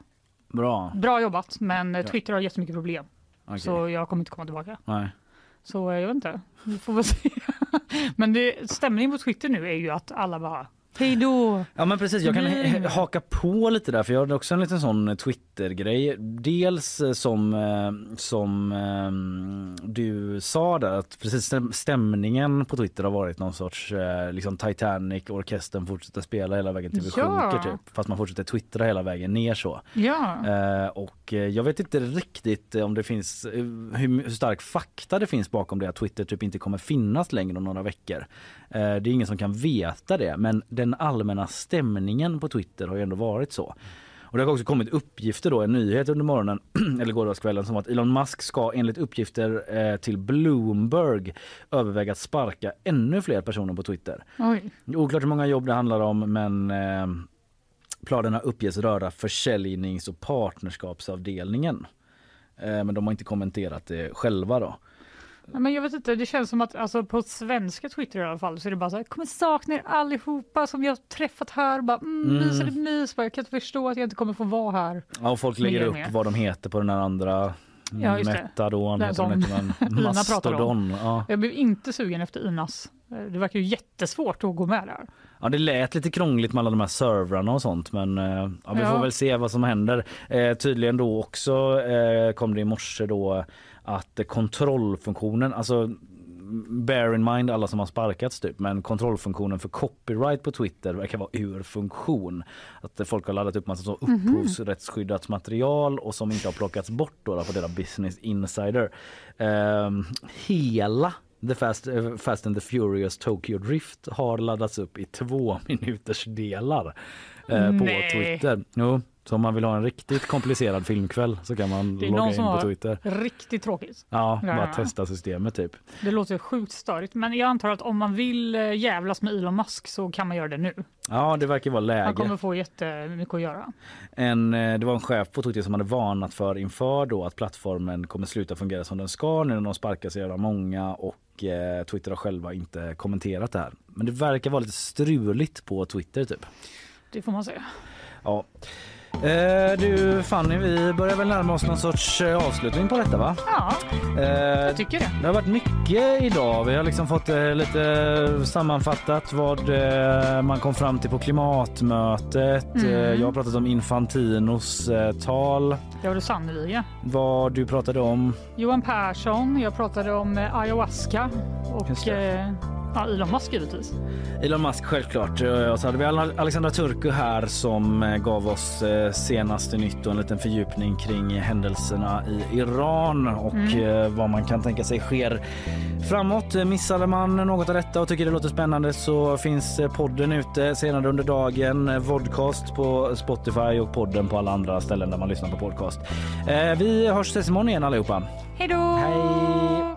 bra. bra jobbat men eh, Twitter har jättemycket problem. Okej. Så jag kommer inte komma tillbaka. Nej. Så eh, jag vet inte, vi får väl se. Men det, stämningen på Twitter nu är ju att alla bara hej då. Ja men precis, jag kan haka på lite där för jag har också en liten sån Twitter-grej. Dels eh, som, eh, som eh, du sa där att precis stäm- stämningen på Twitter har varit någon sorts eh, liksom Titanic, orkestern fortsätter spela hela vägen till vi Ja. sjunker typ. Fast man fortsätter twittra hela vägen ner så. Ja. Eh, och eh, jag vet inte riktigt eh, om det finns eh, hur, hur stark fakta det finns bakom det att Twitter typ inte kommer finnas längre om några veckor. Eh, det är ingen som kan veta det men den allmänna stämningen på Twitter har ju ändå varit så. Och det har också kommit uppgifter då, en nyhet under morgonen eller gårdagskvällen som att Elon Musk ska enligt uppgifter eh, till Bloomberg överväga att sparka ännu fler personer på Twitter. Oj. Oklart hur många jobb det handlar om men eh, planerna uppges röra försäljnings och partnerskapsavdelningen. Eh, men de har inte kommenterat det själva då. Ja, Men jag vet inte, det känns som att alltså, på svenska Twitter i alla fall så är det bara så här, kommer sakna er allihopa som jag har träffat här. Bara, mm, Mm. Mys mys, bara, jag kan inte förstå att jag inte kommer få vara här. Ja, och folk lägger upp vad de heter på den här andra Ja, just. Metadon, heter den, om. Mastodon. Ja. Jag blev inte sugen efter Inas. Det verkar ju jättesvårt att gå med där. Ja det lät lite krångligt med alla de här servrarna och sånt men eh, ja, vi Ja. får väl se vad som händer. Eh, tydligen då också eh, kom det i morse då att kontrollfunktionen, alltså bear in mind alla som har sparkats typ men kontrollfunktionen för copyright på Twitter verkar vara ur funktion. Att folk har laddat upp massa så Mhm. upphovsrättsskyddat material och som inte har plockats bort då rapporterar Business Insider. Eh, hela The Fast, eh, Fast and the Furious Tokyo Drift har laddats upp i två minuters delar eh, på. Twitter. Jo, så om man vill ha en riktigt komplicerad filmkväll så kan man logga in på Twitter. riktigt tråkigt. Ja, bara ja. testa systemet typ. Det låter sjukt störigt, men jag antar att om man vill eh, jävlas med Elon Musk så kan man göra det nu. Ja, det verkar vara Han läge. kommer få jättemycket att göra. En, eh, det var en chef på Twitter som hade varnat för inför då att plattformen kommer sluta fungera som den ska nu när de sparkar så jävla många och eh, Twitter har själva inte kommenterat det här. Men det verkar vara lite struligt på Twitter typ. Det får man säga. Ja. Eh, du Fanny, vi börjar väl närma oss någon sorts eh, avslutning på detta va? Ja, Eh, jag tycker det. det har varit mycket idag. Vi har liksom fått eh, lite sammanfattat vad eh, man kom fram till på klimatmötet. Mm. Jag har pratat om Infantinos tal. Det var det sannerligen. Vad du pratade om. Johan Persson, jag pratade om ayahuasca och ja, Elon Musk givetvis. Elon Musk självklart. Och så hade vi Al- Alexandra Turku här som eh, gav oss eh, senaste nytt och en liten fördjupning kring händelserna i Iran och Mm. eh, vad man kan tänka sig sker framåt. Missade man något av detta och tycker det låter spännande så finns podden ute senare under dagen. Vodcast på Spotify och podden på alla andra ställen där man lyssnar på podcast. Vi hörs imorgon igen allihopa. Hej då! Hej!